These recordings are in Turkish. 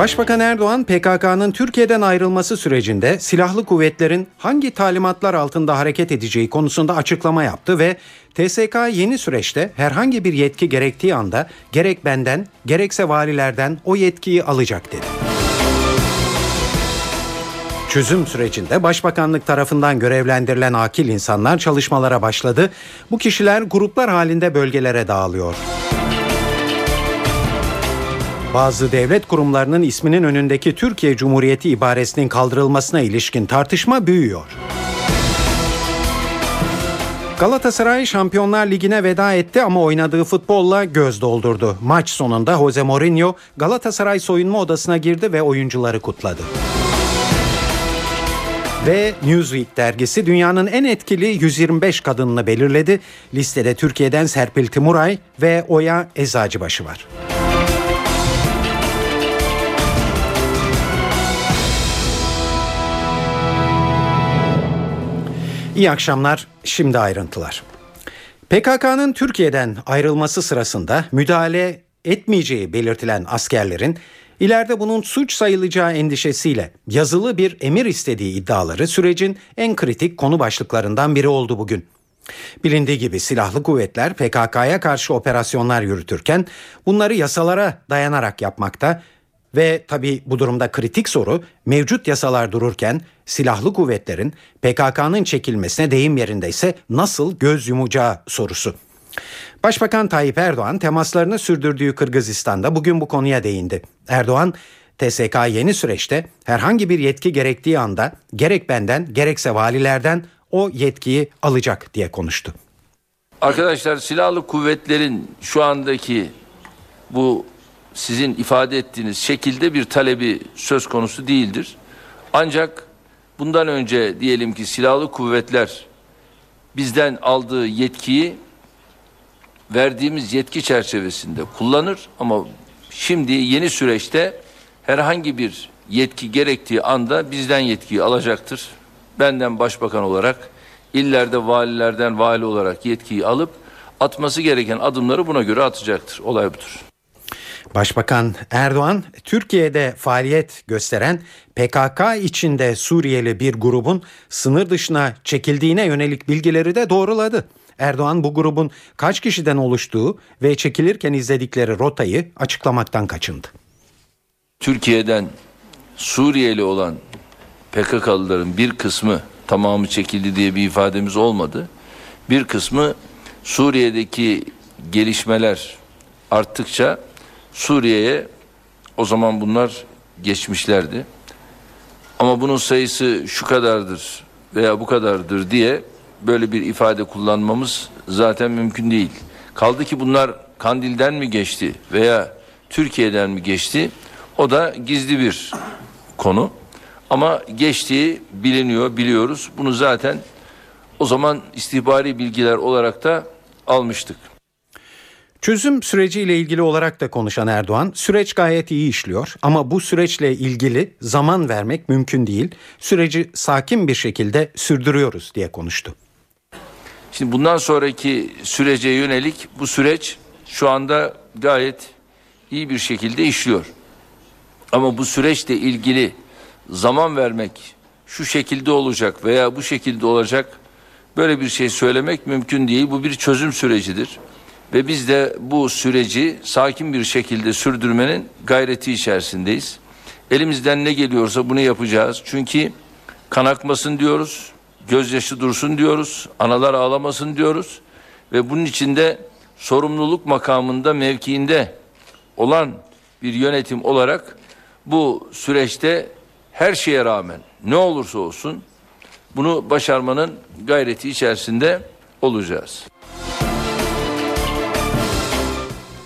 Başbakan Erdoğan PKK'nın Türkiye'den ayrılması sürecinde silahlı kuvvetlerin hangi talimatlar altında hareket edeceği konusunda açıklama yaptı ve TSK yeni süreçte herhangi bir yetki gerektiği anda gerek benden gerekse valilerden o yetkiyi alacak dedi. Çözüm sürecinde Başbakanlık tarafından görevlendirilen akil insanlar çalışmalara başladı. Bu kişiler gruplar halinde bölgelere dağılıyor. Bazı devlet kurumlarının isminin önündeki Türkiye Cumhuriyeti ibaresinin kaldırılmasına ilişkin tartışma büyüyor. Galatasaray Şampiyonlar Ligi'ne veda etti ama oynadığı futbolla göz doldurdu. Maç sonunda Jose Mourinho Galatasaray soyunma odasına girdi ve oyuncuları kutladı. Ve Newsweek dergisi dünyanın en etkili 125 kadınını belirledi. Listede Türkiye'den Serpil Timuray ve Oya Eczacıbaşı var. İyi akşamlar. Şimdi ayrıntılar. PKK'nın Türkiye'den ayrılması sırasında müdahale etmeyeceği belirtilen askerlerin ileride bunun suç sayılacağı endişesiyle yazılı bir emir istediği iddiaları sürecin en kritik konu başlıklarından biri oldu bugün. Bilindiği gibi silahlı kuvvetler PKK'ya karşı operasyonlar yürütürken bunları yasalara dayanarak yapmakta ve tabi bu durumda kritik soru mevcut yasalar dururken silahlı kuvvetlerin PKK'nın çekilmesine deyim yerindeyse nasıl göz yumacağı sorusu. Başbakan Tayyip Erdoğan temaslarını sürdürdüğü Kırgızistan'da bugün bu konuya değindi. Erdoğan TSK yeni süreçte herhangi bir yetki gerektiği anda gerek benden gerekse valilerden o yetkiyi alacak diye konuştu. Arkadaşlar silahlı kuvvetlerin şu andaki bu sizin ifade ettiğiniz şekilde bir talebi söz konusu değildir. Ancak bundan önce diyelim ki silahlı kuvvetler bizden aldığı yetkiyi verdiğimiz yetki çerçevesinde kullanır ama şimdi yeni süreçte herhangi bir yetki gerektiği anda bizden yetkiyi alacaktır. Benden başbakan olarak illerde valilerden vali olarak yetkiyi alıp atması gereken adımları buna göre atacaktır. Olay budur. Başbakan Erdoğan Türkiye'de faaliyet gösteren PKK içinde Suriyeli bir grubun sınır dışına çekildiğine yönelik bilgileri de doğruladı. Erdoğan bu grubun kaç kişiden oluştuğu ve çekilirken izledikleri rotayı açıklamaktan kaçındı. Türkiye'den Suriyeli olan PKK'lıların bir kısmı tamamı çekildi diye bir ifademiz olmadı. Bir kısmı Suriye'deki gelişmeler arttıkça Suriye'ye o zaman bunlar geçmişlerdi. Ama bunun sayısı şu kadardır veya bu kadardır diye böyle bir ifade kullanmamız zaten mümkün değil. Kaldı ki bunlar Kandil'den mi geçti veya Türkiye'den mi geçti? O da gizli bir konu. Ama geçtiği biliniyor, biliyoruz. Bunu zaten o zaman istihbari bilgiler olarak da almıştık. Çözüm süreciyle ilgili olarak da konuşan Erdoğan, süreç gayet iyi işliyor ama bu süreçle ilgili zaman vermek mümkün değil. Süreci sakin bir şekilde sürdürüyoruz diye konuştu. Şimdi bundan sonraki sürece yönelik bu süreç şu anda gayet iyi bir şekilde işliyor. Ama bu süreçle ilgili zaman vermek şu şekilde olacak veya bu şekilde olacak böyle bir şey söylemek mümkün değil. Bu bir çözüm sürecidir. Ve biz de bu süreci sakin bir şekilde sürdürmenin gayreti içerisindeyiz. Elimizden ne geliyorsa bunu yapacağız. Çünkü kan akmasın diyoruz, gözyaşı dursun diyoruz, analar ağlamasın diyoruz. Ve bunun içinde sorumluluk makamında, mevkiinde olan bir yönetim olarak bu süreçte her şeye rağmen ne olursa olsun bunu başarmanın gayreti içerisinde olacağız.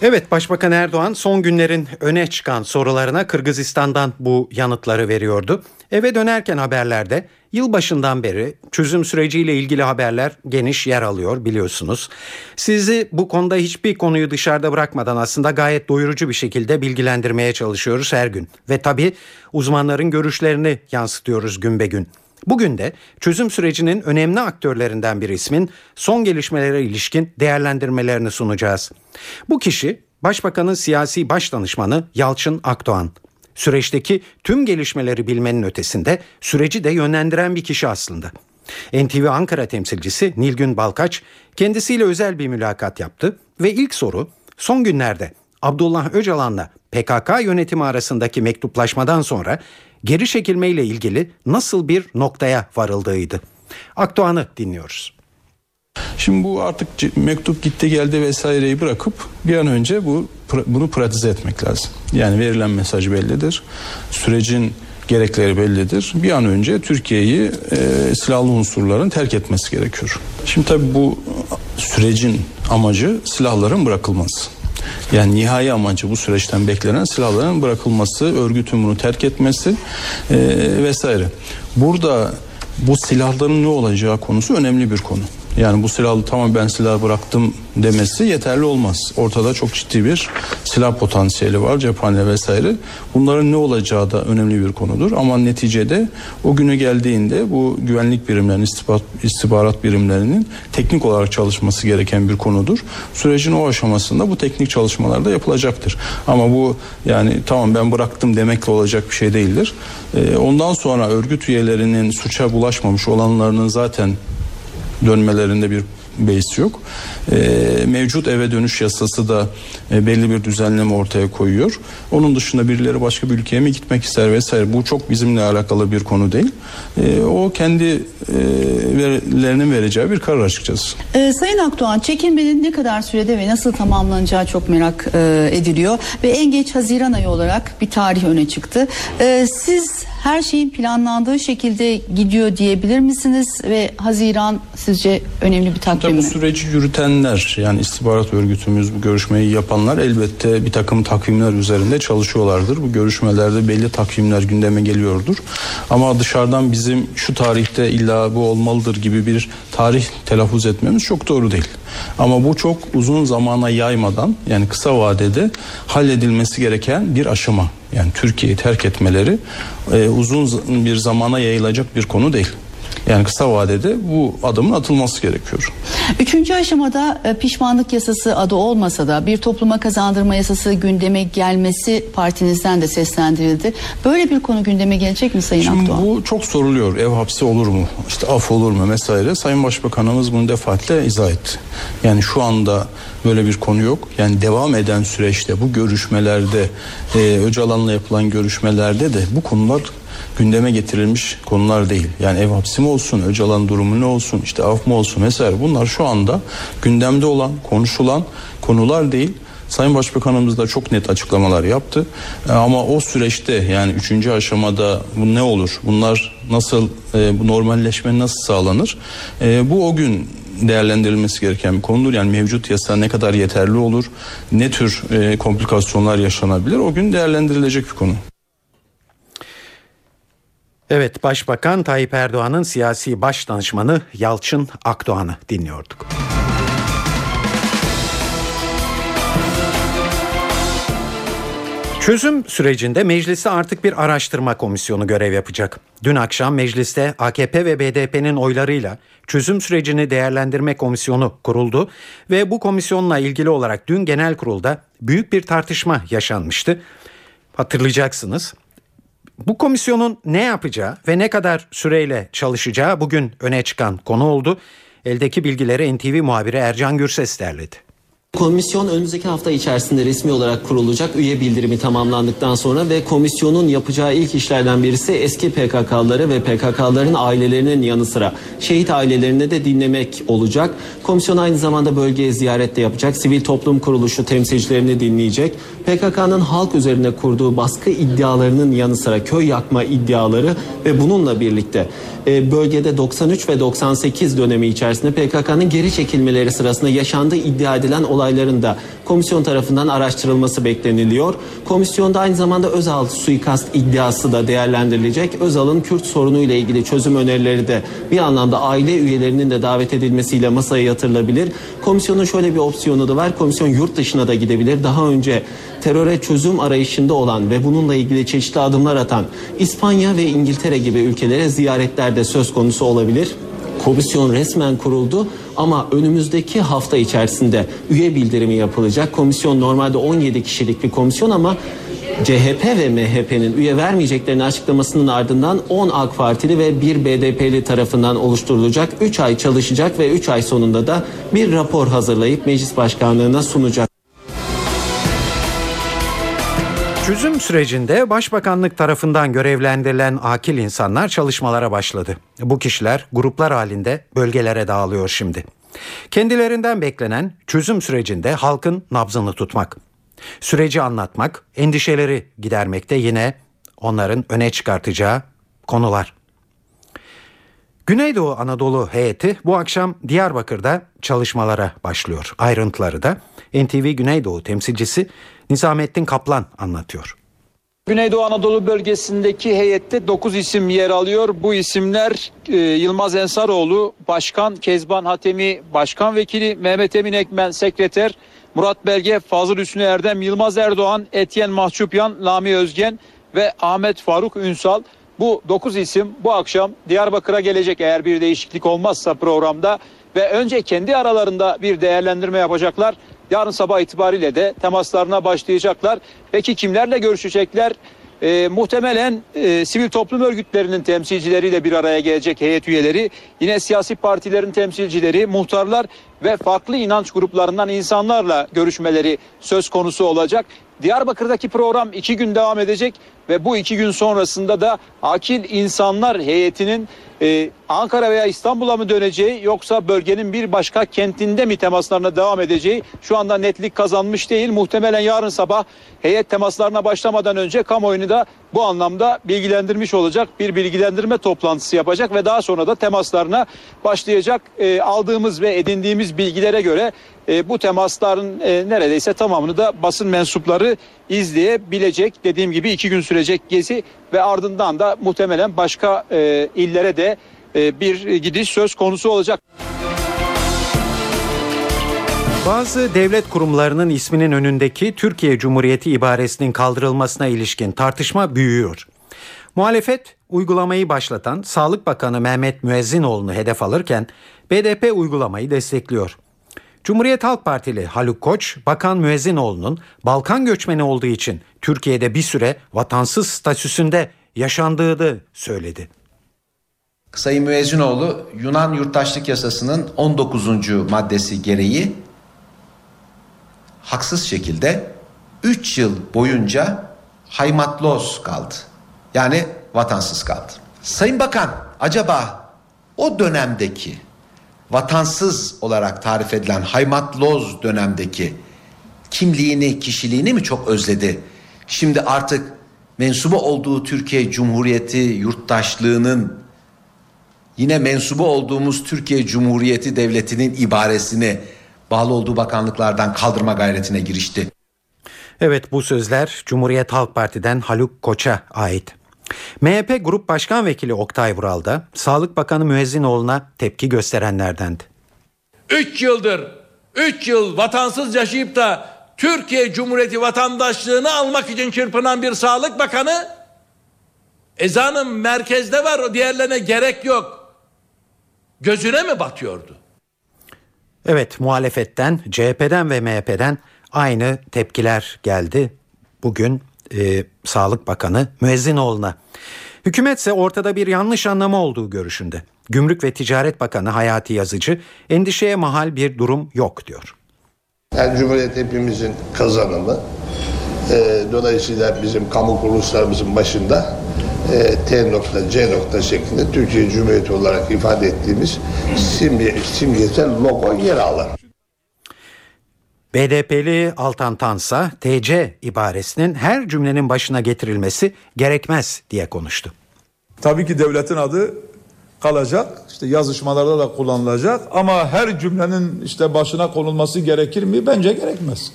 Evet Başbakan Erdoğan son günlerin öne çıkan sorularına Kırgızistan'dan bu yanıtları veriyordu. Eve dönerken haberlerde yılbaşından beri çözüm süreciyle ilgili haberler geniş yer alıyor biliyorsunuz. Sizi bu konuda hiçbir konuyu dışarıda bırakmadan aslında gayet doyurucu bir şekilde bilgilendirmeye çalışıyoruz her gün. Ve tabii uzmanların görüşlerini yansıtıyoruz gün be gün. Bugün de çözüm sürecinin önemli aktörlerinden bir ismin son gelişmelere ilişkin değerlendirmelerini sunacağız. Bu kişi Başbakanın siyasi baş danışmanı Yalçın Akdoğan. Süreçteki tüm gelişmeleri bilmenin ötesinde süreci de yönlendiren bir kişi aslında. NTV Ankara temsilcisi Nilgün Balkaç kendisiyle özel bir mülakat yaptı ve ilk soru son günlerde Abdullah Öcalan'la PKK yönetimi arasındaki mektuplaşmadan sonra geri çekilme ile ilgili nasıl bir noktaya varıldığıydı. Akdoğan'ı dinliyoruz. Şimdi bu artık mektup gitti geldi vesaireyi bırakıp bir an önce bu bunu pratize etmek lazım. Yani verilen mesaj bellidir. Sürecin gerekleri bellidir. Bir an önce Türkiye'yi e, silahlı unsurların terk etmesi gerekiyor. Şimdi tabii bu sürecin amacı silahların bırakılması. Yani nihai amacı bu süreçten beklenen silahların bırakılması, örgütün bunu terk etmesi e, vesaire. Burada bu silahların ne olacağı konusu önemli bir konu. Yani bu silahlı tamam ben silah bıraktım demesi yeterli olmaz. Ortada çok ciddi bir silah potansiyeli var cephane vesaire. Bunların ne olacağı da önemli bir konudur. Ama neticede o günü geldiğinde bu güvenlik birimlerinin istihbarat, istihbarat birimlerinin teknik olarak çalışması gereken bir konudur. Sürecin o aşamasında bu teknik çalışmalar da yapılacaktır. Ama bu yani tamam ben bıraktım demekle olacak bir şey değildir. Ee, ondan sonra örgüt üyelerinin suça bulaşmamış olanlarının zaten dönmelerinde bir beis yok. E, mevcut eve dönüş yasası da e, belli bir düzenleme ortaya koyuyor. Onun dışında birileri başka bir ülkeye mi gitmek ister vesaire. Bu çok bizimle alakalı bir konu değil. E, o kendi e, verilerinin vereceği bir karar açıkçası. E, Sayın Akdoğan çekilmenin ne kadar sürede ve nasıl tamamlanacağı çok merak e, ediliyor. Ve en geç Haziran ayı olarak bir tarih öne çıktı. E, siz her şeyin planlandığı şekilde gidiyor diyebilir misiniz ve Haziran sizce önemli bir takvim mi? Bu süreci yürütenler yani istihbarat örgütümüz bu görüşmeyi yapanlar elbette bir takım takvimler üzerinde çalışıyorlardır. Bu görüşmelerde belli takvimler gündeme geliyordur. Ama dışarıdan bizim şu tarihte illa bu olmalıdır gibi bir tarih telaffuz etmemiz çok doğru değil. Ama bu çok uzun zamana yaymadan yani kısa vadede halledilmesi gereken bir aşama. Yani Türkiye'yi terk etmeleri e, uzun bir zamana yayılacak bir konu değil. Yani kısa vadede bu adımın atılması gerekiyor. Üçüncü aşamada e, pişmanlık yasası adı olmasa da bir topluma kazandırma yasası gündeme gelmesi partinizden de seslendirildi. Böyle bir konu gündeme gelecek mi Sayın Şimdi Akdoğan? Bu çok soruluyor. Ev hapsi olur mu? İşte af olur mu? Vesaire. Sayın Başbakanımız bunu defaatle izah etti. Yani şu anda böyle bir konu yok. Yani devam eden süreçte bu görüşmelerde e, Öcalan'la yapılan görüşmelerde de bu konular gündeme getirilmiş konular değil. Yani ev hapsi mi olsun, Öcalan durumu ne olsun, işte af mı olsun vesaire bunlar şu anda gündemde olan, konuşulan konular değil. Sayın Başbakanımız da çok net açıklamalar yaptı. E, ama o süreçte yani üçüncü aşamada bu ne olur? Bunlar nasıl e, bu normalleşme nasıl sağlanır? E, bu o gün değerlendirilmesi gereken bir konudur. Yani mevcut yasa ne kadar yeterli olur? Ne tür komplikasyonlar yaşanabilir? O gün değerlendirilecek bir konu. Evet, Başbakan Tayyip Erdoğan'ın siyasi baş danışmanı Yalçın Akdoğan'ı dinliyorduk. Çözüm sürecinde mecliste artık bir araştırma komisyonu görev yapacak. Dün akşam mecliste AKP ve BDP'nin oylarıyla çözüm sürecini değerlendirme komisyonu kuruldu ve bu komisyonla ilgili olarak dün genel kurulda büyük bir tartışma yaşanmıştı. Hatırlayacaksınız. Bu komisyonun ne yapacağı ve ne kadar süreyle çalışacağı bugün öne çıkan konu oldu. Eldeki bilgileri NTV muhabiri Ercan Gürses derledi. Komisyon önümüzdeki hafta içerisinde resmi olarak kurulacak üye bildirimi tamamlandıktan sonra ve komisyonun yapacağı ilk işlerden birisi eski PKK'ları ve PKK'ların ailelerinin yanı sıra şehit ailelerini de dinlemek olacak. Komisyon aynı zamanda bölgeye ziyaret de yapacak. Sivil toplum kuruluşu temsilcilerini dinleyecek. PKK'nın halk üzerine kurduğu baskı iddialarının yanı sıra köy yakma iddiaları ve bununla birlikte e, bölgede 93 ve 98 dönemi içerisinde PKK'nın geri çekilmeleri sırasında yaşandığı iddia edilen olay olayların da komisyon tarafından araştırılması bekleniliyor. Komisyonda aynı zamanda Özal suikast iddiası da değerlendirilecek. Özal'ın Kürt sorunu ile ilgili çözüm önerileri de bir anlamda aile üyelerinin de davet edilmesiyle masaya yatırılabilir. Komisyonun şöyle bir opsiyonu da var. Komisyon yurt dışına da gidebilir. Daha önce teröre çözüm arayışında olan ve bununla ilgili çeşitli adımlar atan İspanya ve İngiltere gibi ülkelere ziyaretler de söz konusu olabilir. Komisyon resmen kuruldu ama önümüzdeki hafta içerisinde üye bildirimi yapılacak. Komisyon normalde 17 kişilik bir komisyon ama CHP ve MHP'nin üye vermeyeceklerini açıklamasının ardından 10 AK Partili ve 1 BDP'li tarafından oluşturulacak. 3 ay çalışacak ve 3 ay sonunda da bir rapor hazırlayıp meclis başkanlığına sunacak. Çözüm sürecinde Başbakanlık tarafından görevlendirilen akil insanlar çalışmalara başladı. Bu kişiler gruplar halinde bölgelere dağılıyor şimdi. Kendilerinden beklenen çözüm sürecinde halkın nabzını tutmak. Süreci anlatmak, endişeleri gidermekte yine onların öne çıkartacağı konular. Güneydoğu Anadolu heyeti bu akşam Diyarbakır'da çalışmalara başlıyor. Ayrıntıları da NTV Güneydoğu temsilcisi Nizamettin Kaplan anlatıyor. Güneydoğu Anadolu bölgesindeki heyette 9 isim yer alıyor. Bu isimler e, Yılmaz Ensaroğlu, Başkan Kezban Hatemi, Başkan Vekili Mehmet Emin Ekmen, Sekreter Murat Belge, Fazıl Hüsnü Erdem, Yılmaz Erdoğan, Etyen Mahçupyan, Lami Özgen ve Ahmet Faruk Ünsal. Bu 9 isim bu akşam Diyarbakır'a gelecek eğer bir değişiklik olmazsa programda ve önce kendi aralarında bir değerlendirme yapacaklar. Yarın sabah itibariyle de temaslarına başlayacaklar. Peki kimlerle görüşecekler? Ee, muhtemelen e, sivil toplum örgütlerinin temsilcileriyle bir araya gelecek heyet üyeleri, yine siyasi partilerin temsilcileri, muhtarlar ve farklı inanç gruplarından insanlarla görüşmeleri söz konusu olacak. Diyarbakır'daki program iki gün devam edecek ve bu iki gün sonrasında da akil insanlar heyetinin e, Ankara veya İstanbul'a mı döneceği yoksa bölgenin bir başka kentinde mi temaslarına devam edeceği şu anda netlik kazanmış değil. Muhtemelen yarın sabah heyet temaslarına başlamadan önce kamuoyunu da bu anlamda bilgilendirmiş olacak. Bir bilgilendirme toplantısı yapacak ve daha sonra da temaslarına başlayacak. E, aldığımız ve edindiğimiz bilgilere göre e, bu temasların e, neredeyse tamamını da basın mensupları izleyebilecek. Dediğim gibi iki gün sürecek gezi ve ardından da muhtemelen başka e, illere de e, bir gidiş söz konusu olacak. Bazı devlet kurumlarının isminin önündeki Türkiye Cumhuriyeti ibaresinin kaldırılmasına ilişkin tartışma büyüyor. Muhalefet uygulamayı başlatan Sağlık Bakanı Mehmet Müezzinoğlu'nu hedef alırken BDP uygulamayı destekliyor. Cumhuriyet Halk Partili Haluk Koç, Bakan Müezzinoğlu'nun Balkan göçmeni olduğu için Türkiye'de bir süre vatansız statüsünde yaşandığını söyledi. Sayın Müezzinoğlu Yunan Yurttaşlık Yasası'nın 19. maddesi gereği haksız şekilde 3 yıl boyunca haymatlos kaldı. Yani vatansız kaldı. Sayın Bakan acaba o dönemdeki vatansız olarak tarif edilen haymatloz dönemdeki kimliğini, kişiliğini mi çok özledi? Şimdi artık mensubu olduğu Türkiye Cumhuriyeti yurttaşlığının yine mensubu olduğumuz Türkiye Cumhuriyeti Devleti'nin ibaresini bağlı olduğu bakanlıklardan kaldırma gayretine girişti. Evet bu sözler Cumhuriyet Halk Parti'den Haluk Koç'a ait. MHP Grup Başkan Vekili Oktay Vural da Sağlık Bakanı Müezzinoğlu'na tepki gösterenlerdendi. 3 yıldır 3 yıl vatansız yaşayıp da Türkiye Cumhuriyeti vatandaşlığını almak için çırpınan bir sağlık bakanı ezanın merkezde var o diğerlerine gerek yok. Gözüne mi batıyordu? Evet muhalefetten, CHP'den ve MHP'den aynı tepkiler geldi bugün e, Sağlık Bakanı Müezzinoğlu'na. Hükümet ise ortada bir yanlış anlama olduğu görüşünde. Gümrük ve Ticaret Bakanı Hayati Yazıcı endişeye mahal bir durum yok diyor. Yani Cumhuriyet hepimizin kazanımı. Ee, dolayısıyla bizim kamu kuruluşlarımızın başında e, T nokta C nokta şeklinde Türkiye Cumhuriyeti olarak ifade ettiğimiz simge, simgesel logo yer alır. BDP'li Altan Tansa TC ibaresinin her cümlenin başına getirilmesi gerekmez diye konuştu. Tabii ki devletin adı kalacak. İşte yazışmalarda da kullanılacak ama her cümlenin işte başına konulması gerekir mi? Bence gerekmez.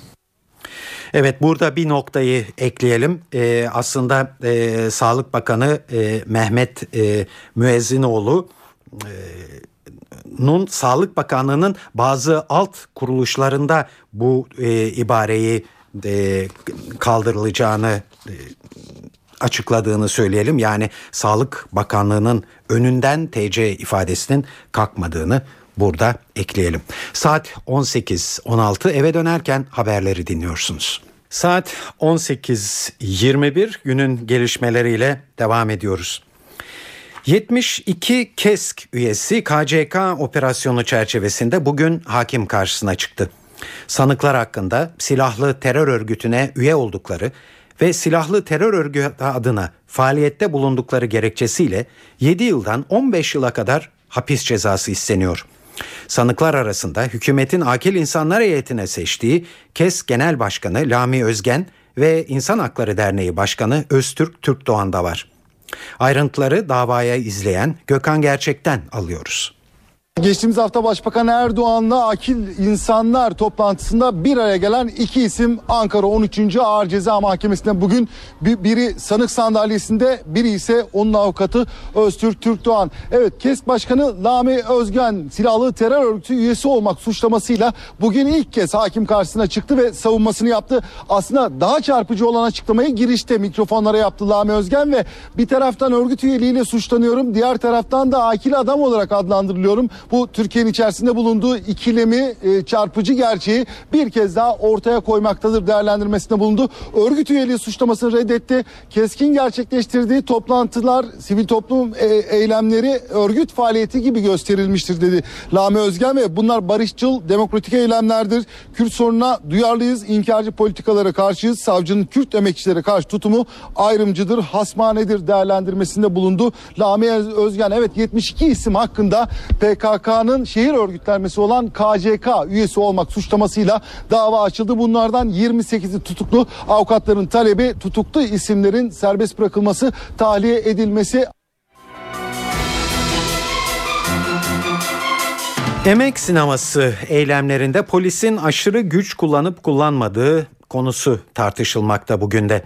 Evet burada bir noktayı ekleyelim. Ee, aslında e, Sağlık Bakanı e, Mehmet e, Müezzinoğlu e, Nun Sağlık Bakanlığı'nın bazı alt kuruluşlarında bu e, ibareyi e, kaldırılacağını e, açıkladığını söyleyelim. Yani Sağlık Bakanlığı'nın önünden TC ifadesinin kalkmadığını burada ekleyelim. Saat 18.16 eve dönerken haberleri dinliyorsunuz. Saat 18.21 günün gelişmeleriyle devam ediyoruz. 72 KESK üyesi KCK operasyonu çerçevesinde bugün hakim karşısına çıktı. Sanıklar hakkında silahlı terör örgütüne üye oldukları ve silahlı terör örgütü adına faaliyette bulundukları gerekçesiyle 7 yıldan 15 yıla kadar hapis cezası isteniyor. Sanıklar arasında hükümetin akil insanlar heyetine seçtiği KES Genel Başkanı Lami Özgen ve İnsan Hakları Derneği Başkanı Öztürk Türkdoğan da var. Ayrıntıları davaya izleyen Gökhan Gerçek'ten alıyoruz. Geçtiğimiz hafta Başbakan Erdoğan'la akil insanlar toplantısında bir araya gelen iki isim Ankara 13. Ağır Ceza Mahkemesi'nde bugün biri sanık sandalyesinde biri ise onun avukatı Öztürk Türkdoğan. Evet KESK Başkanı Lami Özgen silahlı terör örgütü üyesi olmak suçlamasıyla bugün ilk kez hakim karşısına çıktı ve savunmasını yaptı. Aslında daha çarpıcı olan açıklamayı girişte mikrofonlara yaptı Lami Özgen ve bir taraftan örgüt üyeliğiyle suçlanıyorum diğer taraftan da akil adam olarak adlandırılıyorum bu Türkiye'nin içerisinde bulunduğu ikilemi e, çarpıcı gerçeği bir kez daha ortaya koymaktadır değerlendirmesinde bulundu. Örgüt üyeliği suçlamasını reddetti. Keskin gerçekleştirdiği toplantılar, sivil toplum e, eylemleri örgüt faaliyeti gibi gösterilmiştir dedi Lami Özgen ve bunlar barışçıl demokratik eylemlerdir. Kürt sorununa duyarlıyız, inkarcı politikalara karşıyız. Savcının Kürt emekçilere karşı tutumu ayrımcıdır, hasmanedir değerlendirmesinde bulundu. Lami Özgen evet 72 isim hakkında PKK'nın şehir örgütlenmesi olan KCK üyesi olmak suçlamasıyla dava açıldı. Bunlardan 28'i tutuklu. Avukatların talebi tutuklu isimlerin serbest bırakılması, tahliye edilmesi. Emek sineması eylemlerinde polisin aşırı güç kullanıp kullanmadığı konusu tartışılmakta bugün de.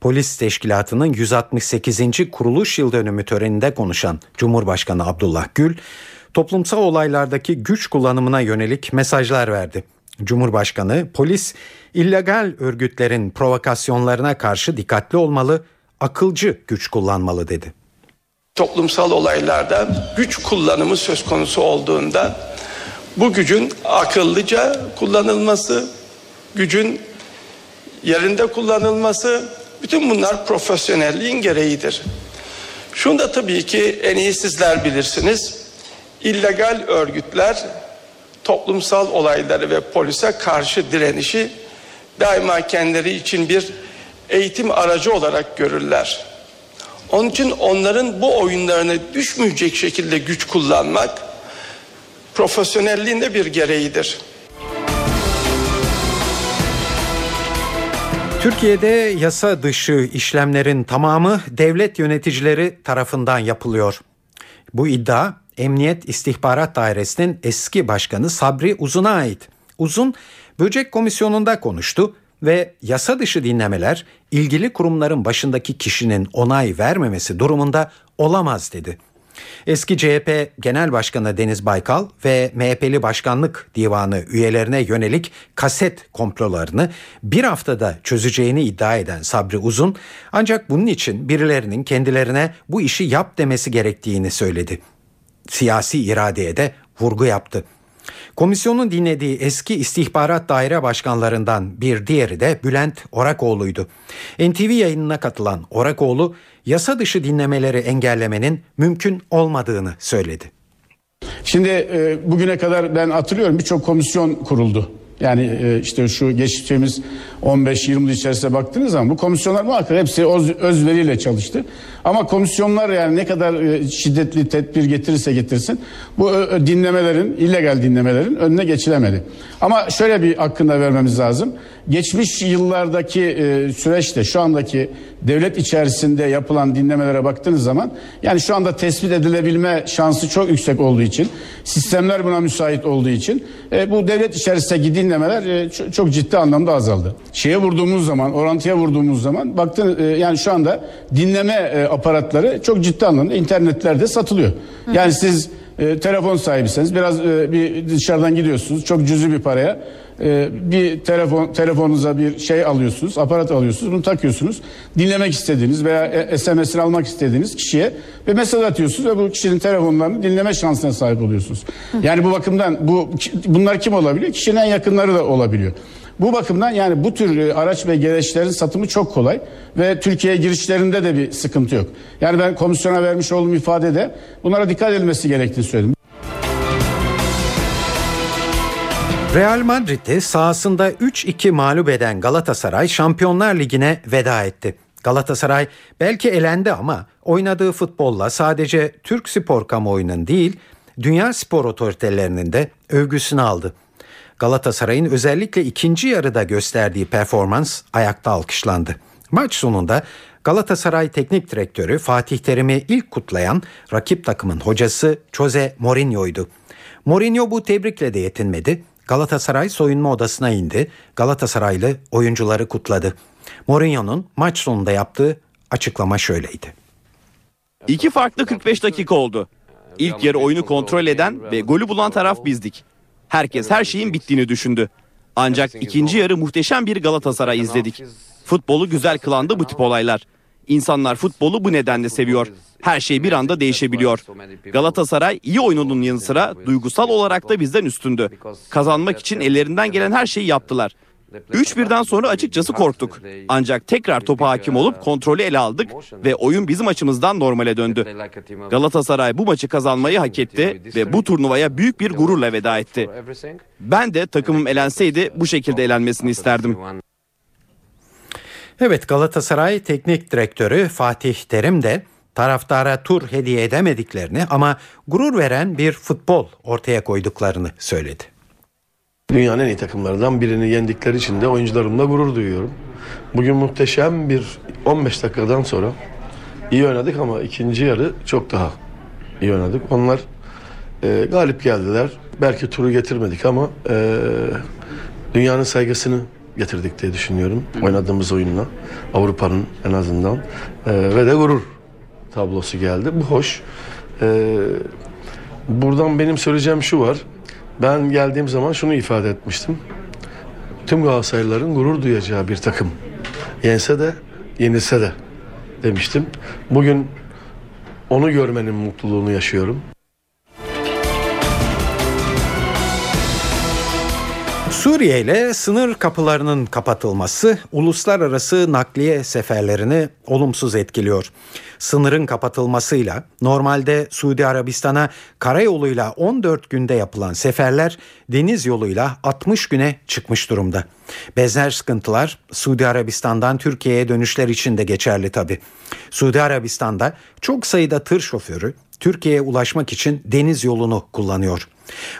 Polis Teşkilatı'nın 168. kuruluş yıl dönümü töreninde konuşan Cumhurbaşkanı Abdullah Gül, toplumsal olaylardaki güç kullanımına yönelik mesajlar verdi. Cumhurbaşkanı polis illegal örgütlerin provokasyonlarına karşı dikkatli olmalı, akılcı güç kullanmalı dedi. Toplumsal olaylarda güç kullanımı söz konusu olduğunda bu gücün akıllıca kullanılması, gücün yerinde kullanılması bütün bunlar profesyonelliğin gereğidir. Şunu da tabii ki en iyi sizler bilirsiniz illegal örgütler toplumsal olayları ve polise karşı direnişi daima kendileri için bir eğitim aracı olarak görürler. Onun için onların bu oyunlarına düşmeyecek şekilde güç kullanmak profesyonelliğin de bir gereğidir. Türkiye'de yasa dışı işlemlerin tamamı devlet yöneticileri tarafından yapılıyor. Bu iddia Emniyet İstihbarat Dairesi'nin eski başkanı Sabri Uzun'a ait. Uzun, Böcek Komisyonu'nda konuştu ve yasa dışı dinlemeler ilgili kurumların başındaki kişinin onay vermemesi durumunda olamaz dedi. Eski CHP Genel Başkanı Deniz Baykal ve MHP'li Başkanlık Divanı üyelerine yönelik kaset komplolarını bir haftada çözeceğini iddia eden Sabri Uzun ancak bunun için birilerinin kendilerine bu işi yap demesi gerektiğini söyledi siyasi iradeye de vurgu yaptı. Komisyonun dinlediği eski istihbarat daire başkanlarından bir diğeri de Bülent Orakoğlu'ydu. NTV yayınına katılan Orakoğlu yasa dışı dinlemeleri engellemenin mümkün olmadığını söyledi. Şimdi e, bugüne kadar ben hatırlıyorum birçok komisyon kuruldu. Yani e, işte şu geçtiğimiz 15-20 yıl içerisinde baktığınız zaman bu komisyonlar muhakkak hepsi öz, özveriyle çalıştı. Ama komisyonlar yani ne kadar e, şiddetli tedbir getirirse getirsin bu ö, ö, dinlemelerin, illegal dinlemelerin önüne geçilemedi. Ama şöyle bir hakkında vermemiz lazım. Geçmiş yıllardaki e, süreçte şu andaki devlet içerisinde yapılan dinlemelere baktığınız zaman yani şu anda tespit edilebilme şansı çok yüksek olduğu için sistemler buna müsait olduğu için e, bu devlet içerisindeki dinlemeler e, çok, ciddi anlamda azaldı. Şeye vurduğumuz zaman orantıya vurduğumuz zaman baktın e, yani şu anda dinleme e, aparatları çok ciddi anlamda internetlerde satılıyor. Yani siz e, telefon sahibisiniz biraz e, bir dışarıdan gidiyorsunuz çok cüzi bir paraya e, bir telefon telefonunuza bir şey alıyorsunuz aparat alıyorsunuz bunu takıyorsunuz dinlemek istediğiniz veya e, SMS'ini almak istediğiniz kişiye bir mesaj atıyorsunuz ve bu kişinin telefonlarını dinleme şansına sahip oluyorsunuz. Yani bu bakımdan bu bunlar kim olabiliyor? Kişinin en yakınları da olabiliyor. Bu bakımdan yani bu tür e, araç ve gereçlerin satımı çok kolay ve Türkiye'ye girişlerinde de bir sıkıntı yok. Yani ben komisyona vermiş olduğum ifadede bunlara dikkat edilmesi gerektiğini söyledim. Real Madrid'i sahasında 3-2 mağlup eden Galatasaray Şampiyonlar Ligi'ne veda etti. Galatasaray belki elendi ama oynadığı futbolla sadece Türk spor kamuoyunun değil, dünya spor otoritelerinin de övgüsünü aldı. Galatasaray'ın özellikle ikinci yarıda gösterdiği performans ayakta alkışlandı. Maç sonunda Galatasaray Teknik Direktörü Fatih Terim'i ilk kutlayan rakip takımın hocası Jose Mourinho'ydu. Mourinho bu tebrikle de yetinmedi. Galatasaray soyunma odasına indi. Galatasaraylı oyuncuları kutladı. Mourinho'nun maç sonunda yaptığı açıklama şöyleydi. İki farklı 45 dakika oldu. İlk yarı oyunu kontrol eden ve golü bulan taraf bizdik. Herkes her şeyin bittiğini düşündü. Ancak ikinci yarı muhteşem bir Galatasaray izledik. Futbolu güzel kılandı bu tip olaylar. İnsanlar futbolu bu nedenle seviyor. Her şey bir anda değişebiliyor. Galatasaray iyi oyununun yanı sıra duygusal olarak da bizden üstündü. Kazanmak için ellerinden gelen her şeyi yaptılar. 3-1'den sonra açıkçası korktuk. Ancak tekrar topa hakim olup kontrolü ele aldık ve oyun bizim açımızdan normale döndü. Galatasaray bu maçı kazanmayı hak etti ve bu turnuvaya büyük bir gururla veda etti. Ben de takımım elenseydi bu şekilde elenmesini isterdim. Evet Galatasaray Teknik Direktörü Fatih Terim de taraftara tur hediye edemediklerini ama gurur veren bir futbol ortaya koyduklarını söyledi. Dünyanın en iyi takımlarından birini yendikleri için de oyuncularımla gurur duyuyorum. Bugün muhteşem bir 15 dakikadan sonra iyi oynadık ama ikinci yarı çok daha iyi oynadık. Onlar e, galip geldiler. Belki turu getirmedik ama e, dünyanın saygısını getirdik diye düşünüyorum. Oynadığımız oyunla Avrupa'nın en azından E, ve de gurur tablosu geldi. Bu hoş. E, buradan benim söyleyeceğim şu var. Ben geldiğim zaman şunu ifade etmiştim. Tüm Galatasaraylıların gurur duyacağı bir takım. Yense de, yenilse de demiştim. Bugün onu görmenin mutluluğunu yaşıyorum. Suriye ile sınır kapılarının kapatılması uluslararası nakliye seferlerini olumsuz etkiliyor. Sınırın kapatılmasıyla normalde Suudi Arabistan'a karayoluyla 14 günde yapılan seferler deniz yoluyla 60 güne çıkmış durumda. Benzer sıkıntılar Suudi Arabistan'dan Türkiye'ye dönüşler için de geçerli tabi. Suudi Arabistan'da çok sayıda tır şoförü Türkiye'ye ulaşmak için deniz yolunu kullanıyor.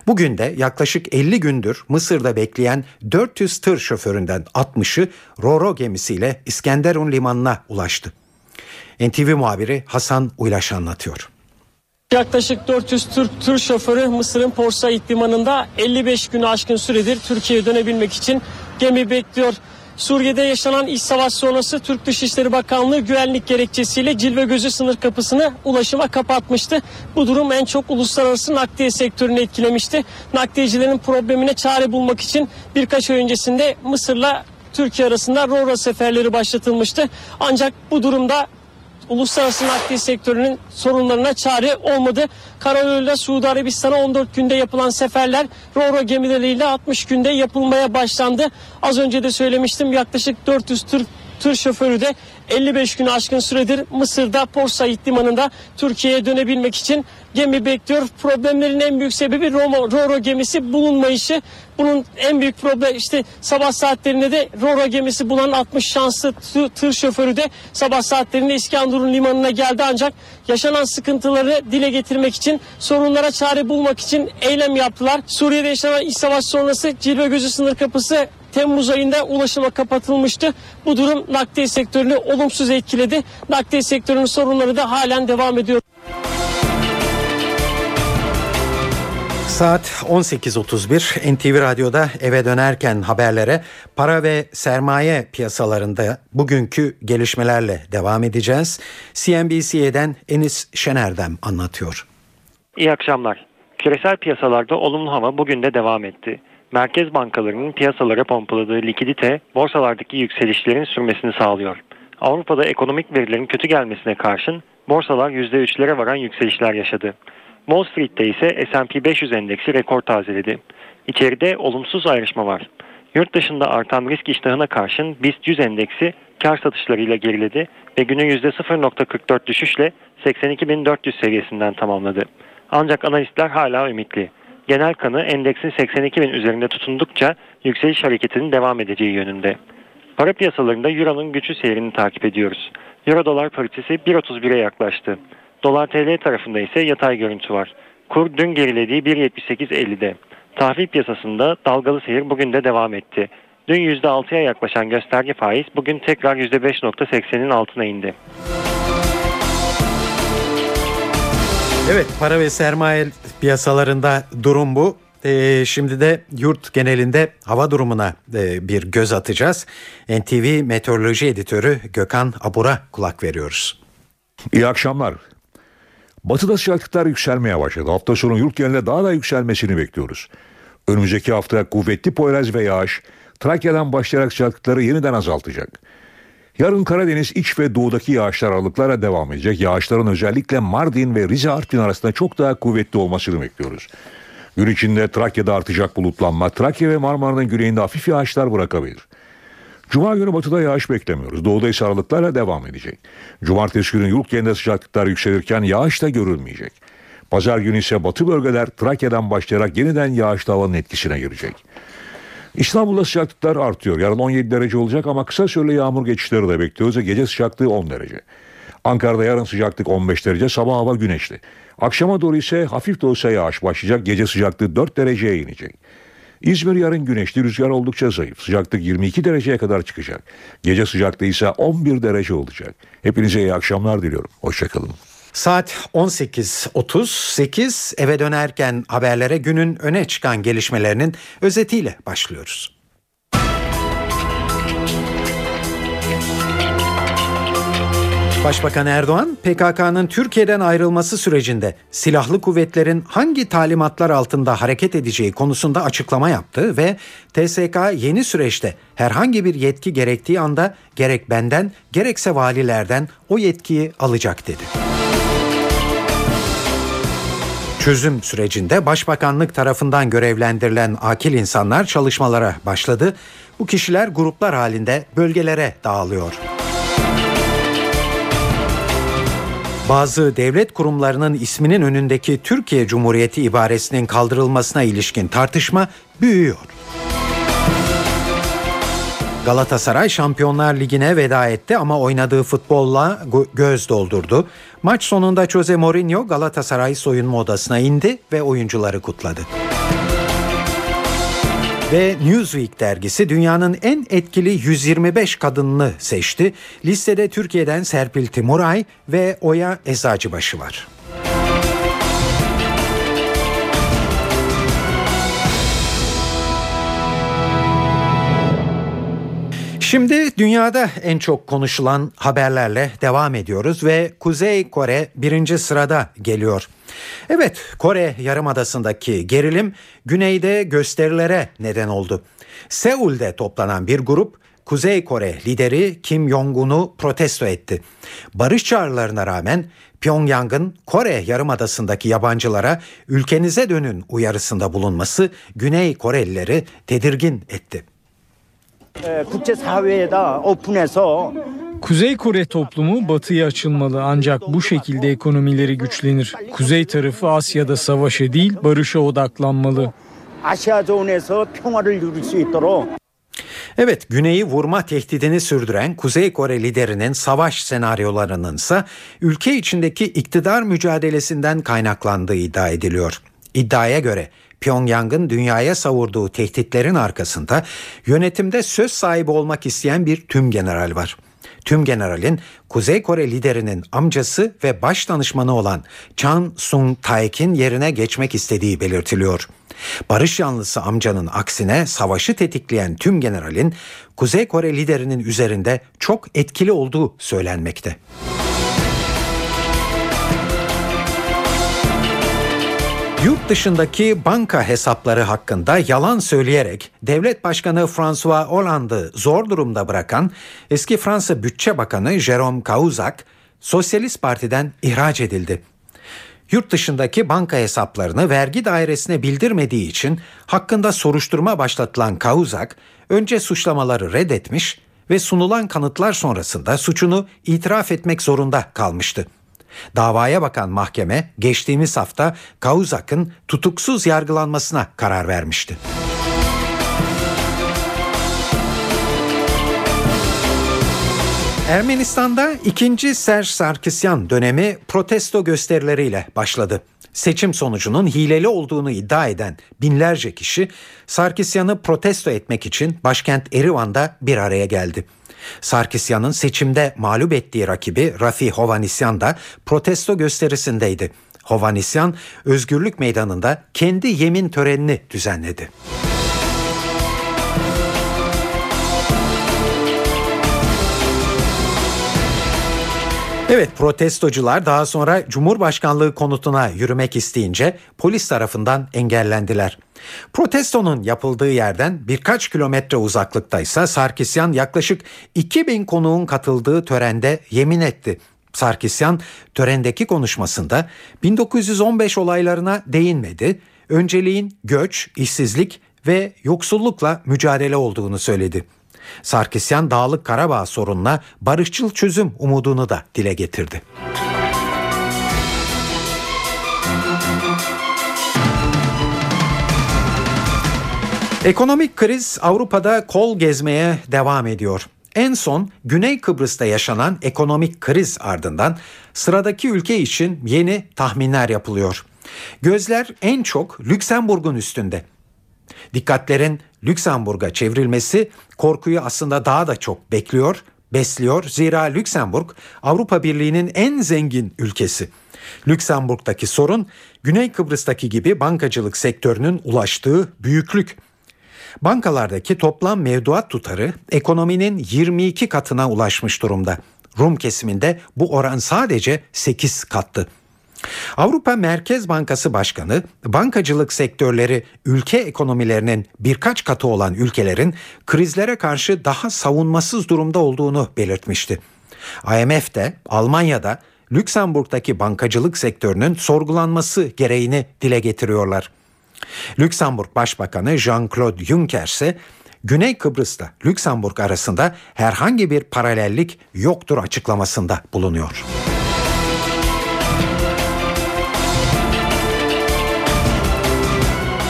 Bugün de yaklaşık 50 gündür Mısır'da bekleyen 400 tır şoföründen 60'ı Roro gemisiyle İskenderun limanına ulaştı. NTV muhabiri Hasan Uylaş anlatıyor. Yaklaşık 400 Türk tır şoförü Mısır'ın Port limanında 55 günü aşkın süredir Türkiye'ye dönebilmek için gemi bekliyor. Suriye'de yaşanan iç savaş sonrası Türk Dışişleri Bakanlığı güvenlik gerekçesiyle Cilve Gözü sınır kapısını ulaşıma kapatmıştı. Bu durum en çok uluslararası nakliye sektörünü etkilemişti. Nakliyecilerin problemine çare bulmak için birkaç ay öncesinde Mısır'la Türkiye arasında Rora seferleri başlatılmıştı. Ancak bu durumda uluslararası nakliye sektörünün sorunlarına çare olmadı. Karayoluyla Suudi Arabistan'a 14 günde yapılan seferler Roro gemileriyle 60 günde yapılmaya başlandı. Az önce de söylemiştim yaklaşık 400 tır, tır şoförü de 55 gün aşkın süredir Mısır'da Port Said limanında Türkiye'ye dönebilmek için gemi bekliyor. Problemlerin en büyük sebebi Roma, Roro gemisi bulunmayışı. Bu Bunun en büyük problemi işte sabah saatlerinde de Roro gemisi bulan 60 şanslı tır şoförü de sabah saatlerinde İskenderun limanına geldi ancak yaşanan sıkıntıları dile getirmek için sorunlara çare bulmak için eylem yaptılar. Suriye'de yaşanan iç savaş sonrası Cilve Gözü sınır kapısı Temmuz ayında ulaşıma kapatılmıştı. Bu durum nakliye sektörünü olumsuz etkiledi. Nakliye sektörünün sorunları da halen devam ediyor. Saat 18.31 NTV Radyo'da eve dönerken haberlere para ve sermaye piyasalarında bugünkü gelişmelerle devam edeceğiz. CNBC'den Enis Şener'den anlatıyor. İyi akşamlar. Küresel piyasalarda olumlu hava bugün de devam etti. Merkez bankalarının piyasalara pompaladığı likidite borsalardaki yükselişlerin sürmesini sağlıyor. Avrupa'da ekonomik verilerin kötü gelmesine karşın borsalar %3'lere varan yükselişler yaşadı. Wall Street'te ise S&P 500 endeksi rekor tazeledi. İçeride olumsuz ayrışma var. Yurt dışında artan risk iştahına karşın BIST 100 endeksi kar satışlarıyla geriledi ve günü %0.44 düşüşle 82.400 seviyesinden tamamladı. Ancak analistler hala ümitli. Genel kanı endeksin 82.000 üzerinde tutundukça yükseliş hareketinin devam edeceği yönünde. Para piyasalarında Euro'nun güçlü seyrini takip ediyoruz. Euro dolar paritesi 1.31'e yaklaştı. Dolar TL tarafında ise yatay görüntü var. Kur dün gerilediği 1.78.50'de. Tahvil piyasasında dalgalı seyir bugün de devam etti. Dün %6'ya yaklaşan gösterge faiz bugün tekrar %5.80'in altına indi. Evet para ve sermaye piyasalarında durum bu. Ee, şimdi de yurt genelinde hava durumuna e, bir göz atacağız. NTV Meteoroloji Editörü Gökhan Abur'a kulak veriyoruz. İyi akşamlar. Batıda sıcaklıklar yükselmeye başladı. Hafta sonu yurt genelinde daha da yükselmesini bekliyoruz. Önümüzdeki hafta kuvvetli Poyraz ve yağış Trakya'dan başlayarak sıcaklıkları yeniden azaltacak. Yarın Karadeniz iç ve doğudaki yağışlar aralıklarla devam edecek. Yağışların özellikle Mardin ve Rize Artvin arasında çok daha kuvvetli olmasını bekliyoruz. Gün içinde Trakya'da artacak bulutlanma, Trakya ve Marmara'nın güneyinde hafif yağışlar bırakabilir. Cuma günü batıda yağış beklemiyoruz. Doğuda ise aralıklarla devam edecek. Cumartesi günü yurt genelinde sıcaklıklar yükselirken yağış da görülmeyecek. Pazar günü ise batı bölgeler Trakya'dan başlayarak yeniden yağışlı havanın etkisine girecek. İstanbul'da sıcaklıklar artıyor. Yarın 17 derece olacak ama kısa süreli yağmur geçişleri de bekliyoruz gece sıcaklığı 10 derece. Ankara'da yarın sıcaklık 15 derece, sabah hava güneşli. Akşama doğru ise hafif de olsa yağış başlayacak, gece sıcaklığı 4 dereceye inecek. İzmir yarın güneşli, rüzgar oldukça zayıf. Sıcaklık 22 dereceye kadar çıkacak. Gece sıcaklığı ise 11 derece olacak. Hepinize iyi akşamlar diliyorum. Hoşçakalın. Saat 18.38 eve dönerken haberlere günün öne çıkan gelişmelerinin özetiyle başlıyoruz. Başbakan Erdoğan, PKK'nın Türkiye'den ayrılması sürecinde silahlı kuvvetlerin hangi talimatlar altında hareket edeceği konusunda açıklama yaptı ve TSK yeni süreçte herhangi bir yetki gerektiği anda gerek benden gerekse valilerden o yetkiyi alacak dedi. Çözüm sürecinde Başbakanlık tarafından görevlendirilen akil insanlar çalışmalara başladı. Bu kişiler gruplar halinde bölgelere dağılıyor. Bazı devlet kurumlarının isminin önündeki Türkiye Cumhuriyeti ibaresinin kaldırılmasına ilişkin tartışma büyüyor. Galatasaray Şampiyonlar Ligi'ne veda etti ama oynadığı futbolla göz doldurdu. Maç sonunda Jose Mourinho Galatasaray soyunma odasına indi ve oyuncuları kutladı. Ve Newsweek dergisi dünyanın en etkili 125 kadınını seçti. Listede Türkiye'den Serpil Timuray ve Oya Eczacıbaşı var. Şimdi dünyada en çok konuşulan haberlerle devam ediyoruz ve Kuzey Kore birinci sırada geliyor. Evet Kore Yarımadası'ndaki gerilim güneyde gösterilere neden oldu. Seul'de toplanan bir grup Kuzey Kore lideri Kim Jong-un'u protesto etti. Barış çağrılarına rağmen Pyongyang'ın Kore Yarımadası'ndaki yabancılara ülkenize dönün uyarısında bulunması Güney Korelileri tedirgin etti. Kuzey Kore toplumu batıya açılmalı ancak bu şekilde ekonomileri güçlenir. Kuzey tarafı Asya'da savaşa değil barışa odaklanmalı. 아시아존에서 평화를 누릴 수 있도록 Evet, güneyi vurma tehdidini sürdüren Kuzey Kore liderinin savaş senaryolarının ise ülke içindeki iktidar mücadelesinden kaynaklandığı iddia ediliyor. İddiaya göre Pyongyang'ın dünyaya savurduğu tehditlerin arkasında yönetimde söz sahibi olmak isteyen bir tüm general var. Tüm generalin Kuzey Kore liderinin amcası ve baş danışmanı olan Chan Sung Taek'in yerine geçmek istediği belirtiliyor. Barış yanlısı amcanın aksine savaşı tetikleyen tüm generalin Kuzey Kore liderinin üzerinde çok etkili olduğu söylenmekte. Yurt dışındaki banka hesapları hakkında yalan söyleyerek devlet başkanı François Hollande'ı zor durumda bırakan eski Fransa Bütçe Bakanı Jérôme Cahuzac Sosyalist Parti'den ihraç edildi. Yurt dışındaki banka hesaplarını vergi dairesine bildirmediği için hakkında soruşturma başlatılan Cahuzac önce suçlamaları reddetmiş ve sunulan kanıtlar sonrasında suçunu itiraf etmek zorunda kalmıştı. Davaya bakan mahkeme geçtiğimiz hafta Kauzak'ın tutuksuz yargılanmasına karar vermişti. Ermenistan'da ikinci Serj Sarkisyan dönemi protesto gösterileriyle başladı. Seçim sonucunun hileli olduğunu iddia eden binlerce kişi Sarkisyan'ı protesto etmek için başkent Erivan'da bir araya geldi. Sarkisyan'ın seçimde mağlup ettiği rakibi Rafi Hovanisyan da protesto gösterisindeydi. Hovanisyan Özgürlük Meydanı'nda kendi yemin törenini düzenledi. Evet protestocular daha sonra Cumhurbaşkanlığı konutuna yürümek isteyince polis tarafından engellendiler. Protestonun yapıldığı yerden birkaç kilometre uzaklıktaysa Sarkisyan yaklaşık 2000 konuğun katıldığı törende yemin etti. Sarkisyan törendeki konuşmasında 1915 olaylarına değinmedi. Önceliğin göç, işsizlik ve yoksullukla mücadele olduğunu söyledi. Sarkisyan Dağlık Karabağ sorununa barışçıl çözüm umudunu da dile getirdi. Ekonomik kriz Avrupa'da kol gezmeye devam ediyor. En son Güney Kıbrıs'ta yaşanan ekonomik kriz ardından sıradaki ülke için yeni tahminler yapılıyor. Gözler en çok Lüksemburg'un üstünde. Dikkatlerin Lüksemburg'a çevrilmesi korkuyu aslında daha da çok bekliyor, besliyor. Zira Lüksemburg Avrupa Birliği'nin en zengin ülkesi. Lüksemburg'daki sorun Güney Kıbrıs'taki gibi bankacılık sektörünün ulaştığı büyüklük. Bankalardaki toplam mevduat tutarı ekonominin 22 katına ulaşmış durumda. Rum kesiminde bu oran sadece 8 kattı. Avrupa Merkez Bankası Başkanı bankacılık sektörleri ülke ekonomilerinin birkaç katı olan ülkelerin krizlere karşı daha savunmasız durumda olduğunu belirtmişti. IMF de Almanya'da Lüksemburg'daki bankacılık sektörünün sorgulanması gereğini dile getiriyorlar. Lüksemburg Başbakanı Jean-Claude Juncker ise Güney Kıbrıs'ta Lüksemburg arasında herhangi bir paralellik yoktur açıklamasında bulunuyor.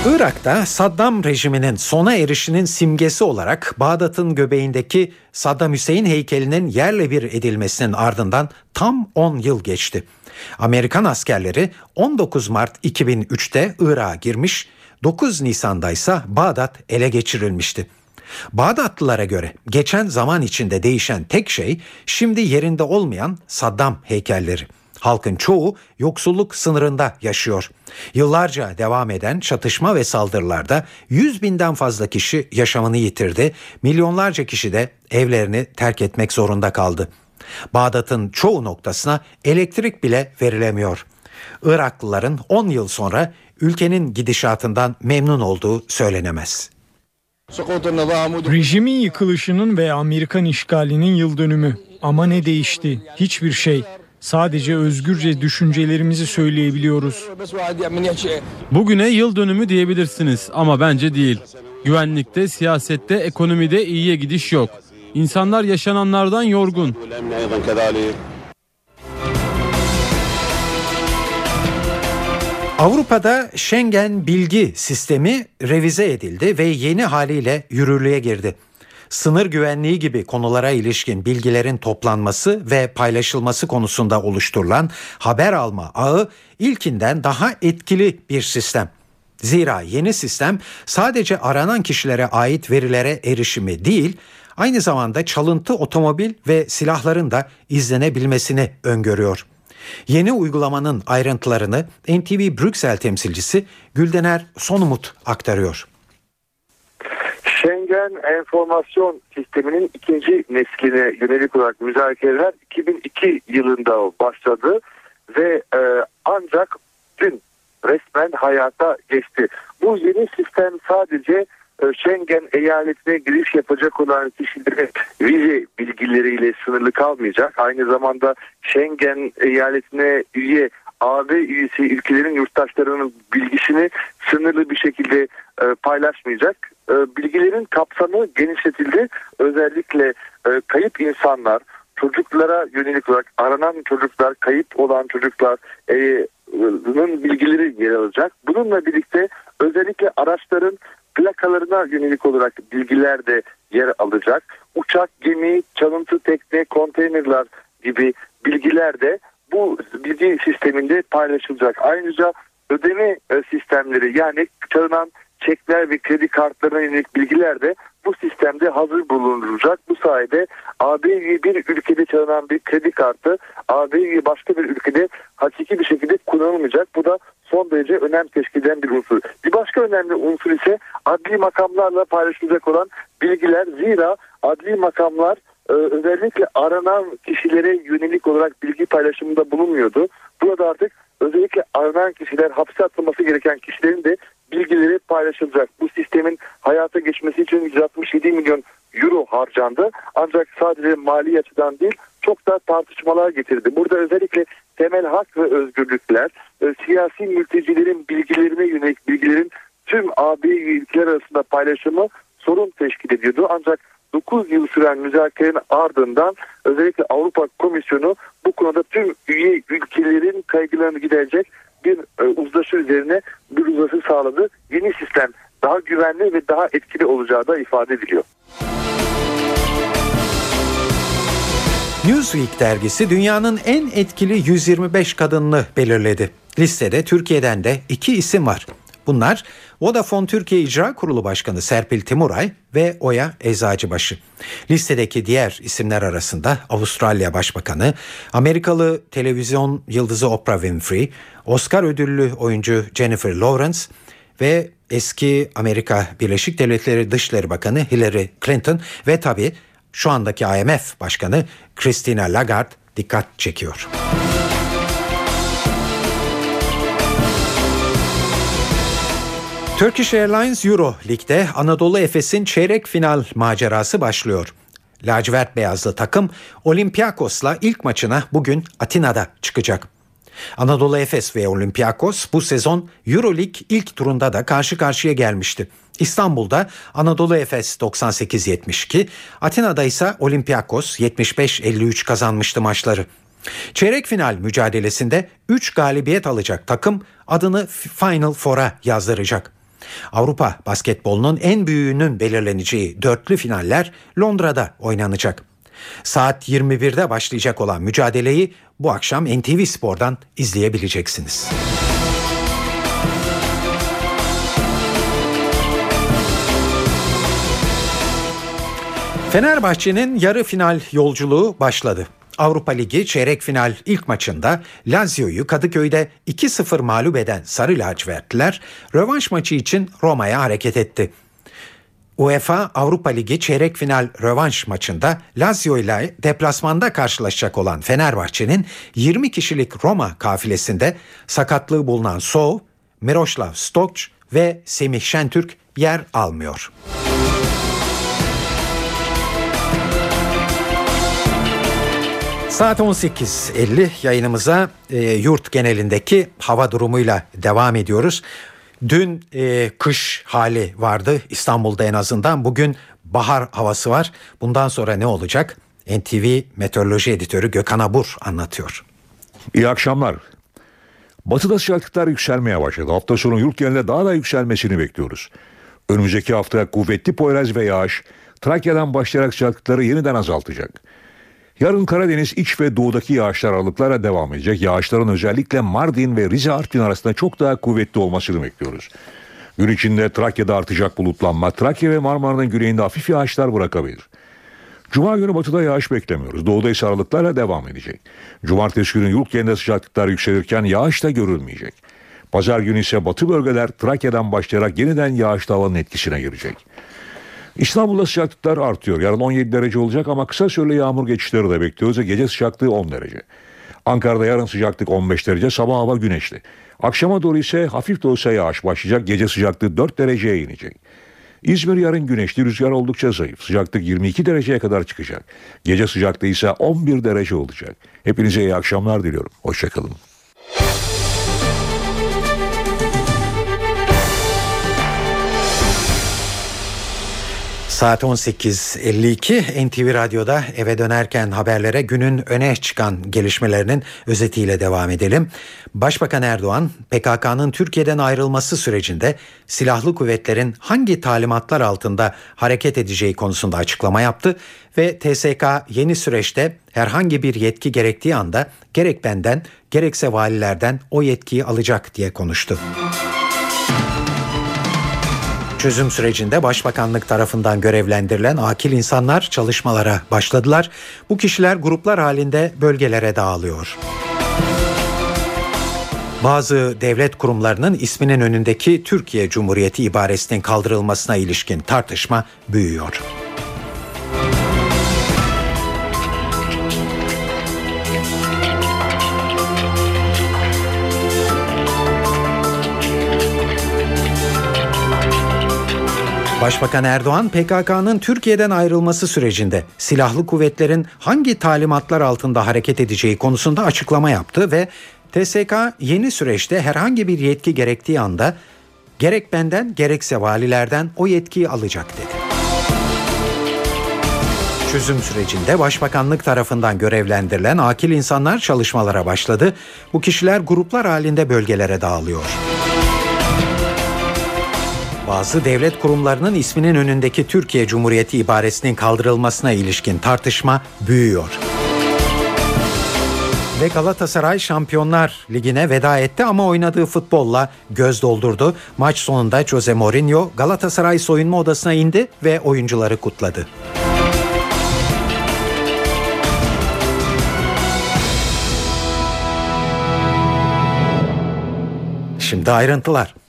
Irak'ta Saddam rejiminin sona erişinin simgesi olarak Bağdat'ın göbeğindeki Saddam Hüseyin heykelinin yerle bir edilmesinin ardından tam 10 yıl geçti. Amerikan askerleri 19 Mart 2003'te Irak'a girmiş, 9 Nisan'da ise Bağdat ele geçirilmişti. Bağdatlılara göre geçen zaman içinde değişen tek şey şimdi yerinde olmayan Saddam heykelleri. Halkın çoğu yoksulluk sınırında yaşıyor. Yıllarca devam eden çatışma ve saldırılarda 100 binden fazla kişi yaşamını yitirdi. Milyonlarca kişi de evlerini terk etmek zorunda kaldı. Bağdat'ın çoğu noktasına elektrik bile verilemiyor. Iraklıların 10 yıl sonra ülkenin gidişatından memnun olduğu söylenemez. Rejimin yıkılışının ve Amerikan işgalinin yıl dönümü. Ama ne değişti? Hiçbir şey. Sadece özgürce düşüncelerimizi söyleyebiliyoruz. Bugüne yıl dönümü diyebilirsiniz ama bence değil. Güvenlikte, siyasette, ekonomide iyiye gidiş yok. İnsanlar yaşananlardan yorgun. Avrupa'da Schengen bilgi sistemi revize edildi ve yeni haliyle yürürlüğe girdi. Sınır güvenliği gibi konulara ilişkin bilgilerin toplanması ve paylaşılması konusunda oluşturulan haber alma ağı ilkinden daha etkili bir sistem. Zira yeni sistem sadece aranan kişilere ait verilere erişimi değil, aynı zamanda çalıntı otomobil ve silahların da izlenebilmesini öngörüyor. Yeni uygulamanın ayrıntılarını NTV Brüksel temsilcisi Güldener Sonumut aktarıyor. Schengen enformasyon sisteminin ikinci nesline yönelik olarak müzakereler 2002 yılında başladı ve e, ancak dün resmen hayata geçti. Bu yeni sistem sadece e, Schengen eyaletine giriş yapacak olan kişilerin vize bilgileriyle sınırlı kalmayacak. Aynı zamanda Schengen eyaletine üye AB üyesi ülkelerin yurttaşlarının bilgisini sınırlı bir şekilde paylaşmayacak. E, bilgilerin kapsamı genişletildi. Özellikle e, kayıp insanlar, çocuklara yönelik olarak aranan çocuklar, kayıp olan çocuklar e, bilgileri yer alacak. Bununla birlikte özellikle araçların plakalarına yönelik olarak bilgiler de yer alacak. Uçak, gemi, çalıntı tekne, konteynerler gibi bilgiler de bu bilgi sisteminde paylaşılacak. Ayrıca ödeme e, sistemleri yani çalınan çekler ve kredi kartlarına yönelik bilgiler de bu sistemde hazır bulunacak. Bu sayede AB bir ülkede çalınan bir kredi kartı AB başka bir ülkede hakiki bir şekilde kullanılmayacak. Bu da son derece önem teşkil eden bir unsur. Bir başka önemli unsur ise adli makamlarla paylaşılacak olan bilgiler. Zira adli makamlar e, özellikle aranan kişilere yönelik olarak bilgi paylaşımında bulunmuyordu. Burada artık özellikle aranan kişiler hapse atılması gereken kişilerin de bilgileri paylaşılacak. Bu sistemin hayata geçmesi için 167 milyon euro harcandı. Ancak sadece mali açıdan değil çok da tartışmalar getirdi. Burada özellikle temel hak ve özgürlükler, e, siyasi mültecilerin bilgilerine yönelik bilgilerin tüm AB ülkeler arasında paylaşımı sorun teşkil ediyordu. Ancak 9 yıl süren müzakerenin ardından özellikle Avrupa Komisyonu bu konuda tüm üye ülkelerin kaygılarını giderecek bir e, uzlaşı üzerine bir uzlaşı sağladı. Yeni sistem daha güvenli ve daha etkili olacağı da ifade ediliyor. Newsweek dergisi dünyanın en etkili 125 kadınını belirledi. Listede Türkiye'den de iki isim var. Bunlar Vodafone Türkiye İcra Kurulu Başkanı Serpil Timuray ve Oya Eczacıbaşı. Listedeki diğer isimler arasında Avustralya Başbakanı, Amerikalı televizyon yıldızı Oprah Winfrey, Oscar ödüllü oyuncu Jennifer Lawrence ve eski Amerika Birleşik Devletleri Dışişleri Bakanı Hillary Clinton ve tabi şu andaki IMF Başkanı Christina Lagarde dikkat çekiyor. Turkish Airlines Euro Lig'de Anadolu Efes'in çeyrek final macerası başlıyor. Lacivert beyazlı takım Olympiakos'la ilk maçına bugün Atina'da çıkacak. Anadolu Efes ve Olympiakos bu sezon Euroleague ilk turunda da karşı karşıya gelmişti. İstanbul'da Anadolu Efes 98-72, Atina'da ise Olympiakos 75-53 kazanmıştı maçları. Çeyrek final mücadelesinde 3 galibiyet alacak takım adını Final Four'a yazdıracak. Avrupa basketbolunun en büyüğünün belirleneceği dörtlü finaller Londra'da oynanacak. Saat 21'de başlayacak olan mücadeleyi bu akşam NTV Spor'dan izleyebileceksiniz. Fenerbahçe'nin yarı final yolculuğu başladı. Avrupa Ligi çeyrek final ilk maçında Lazio'yu Kadıköy'de 2-0 mağlup eden Sarı Lacivertliler rövanş maçı için Roma'ya hareket etti. UEFA Avrupa Ligi çeyrek final rövanş maçında Lazio ile deplasmanda karşılaşacak olan Fenerbahçe'nin 20 kişilik Roma kafilesinde sakatlığı bulunan Sov, Miroslav Stokç ve Semih Şentürk yer almıyor. Saat 18.50 yayınımıza e, yurt genelindeki hava durumuyla devam ediyoruz. Dün e, kış hali vardı İstanbul'da en azından. Bugün bahar havası var. Bundan sonra ne olacak? NTV Meteoroloji Editörü Gökhan Abur anlatıyor. İyi akşamlar. Batıda sıcaklıklar yükselmeye başladı. Hafta sonu yurt genelinde daha da yükselmesini bekliyoruz. Önümüzdeki hafta kuvvetli Poyraz ve yağış Trakya'dan başlayarak sıcaklıkları yeniden azaltacak. Yarın Karadeniz iç ve doğudaki yağışlar aralıklarla devam edecek. Yağışların özellikle Mardin ve Rize Artvin arasında çok daha kuvvetli olmasını bekliyoruz. Gün içinde Trakya'da artacak bulutlanma, Trakya ve Marmara'nın güneyinde hafif yağışlar bırakabilir. Cuma günü batıda yağış beklemiyoruz. Doğuda ise aralıklarla devam edecek. Cumartesi günü yurt genelinde sıcaklıklar yükselirken yağış da görülmeyecek. Pazar günü ise batı bölgeler Trakya'dan başlayarak yeniden yağışlı havanın etkisine girecek. İstanbul'da sıcaklıklar artıyor. Yarın 17 derece olacak ama kısa süreli yağmur geçişleri de bekliyoruz gece sıcaklığı 10 derece. Ankara'da yarın sıcaklık 15 derece, sabah hava güneşli. Akşama doğru ise hafif de olsa yağış başlayacak, gece sıcaklığı 4 dereceye inecek. İzmir yarın güneşli, rüzgar oldukça zayıf. Sıcaklık 22 dereceye kadar çıkacak. Gece sıcaklığı ise 11 derece olacak. Hepinize iyi akşamlar diliyorum. Hoşçakalın. Saat 18.52 NTV Radyo'da eve dönerken haberlere günün öne çıkan gelişmelerinin özetiyle devam edelim. Başbakan Erdoğan PKK'nın Türkiye'den ayrılması sürecinde silahlı kuvvetlerin hangi talimatlar altında hareket edeceği konusunda açıklama yaptı ve TSK yeni süreçte herhangi bir yetki gerektiği anda gerek benden gerekse valilerden o yetkiyi alacak diye konuştu. Çözüm sürecinde Başbakanlık tarafından görevlendirilen akil insanlar çalışmalara başladılar. Bu kişiler gruplar halinde bölgelere dağılıyor. Bazı devlet kurumlarının isminin önündeki Türkiye Cumhuriyeti ibaresinin kaldırılmasına ilişkin tartışma büyüyor. Başbakan Erdoğan PKK'nın Türkiye'den ayrılması sürecinde silahlı kuvvetlerin hangi talimatlar altında hareket edeceği konusunda açıklama yaptı ve TSK yeni süreçte herhangi bir yetki gerektiği anda gerek benden gerekse valilerden o yetkiyi alacak dedi. Çözüm sürecinde Başbakanlık tarafından görevlendirilen akil insanlar çalışmalara başladı. Bu kişiler gruplar halinde bölgelere dağılıyor. Bazı devlet kurumlarının isminin önündeki Türkiye Cumhuriyeti ibaresinin kaldırılmasına ilişkin tartışma büyüyor. Ve Galatasaray Şampiyonlar Ligi'ne veda etti ama oynadığı futbolla göz doldurdu. Maç sonunda Jose Mourinho Galatasaray soyunma odasına indi ve oyuncuları kutladı. Şimdi ayrıntılar.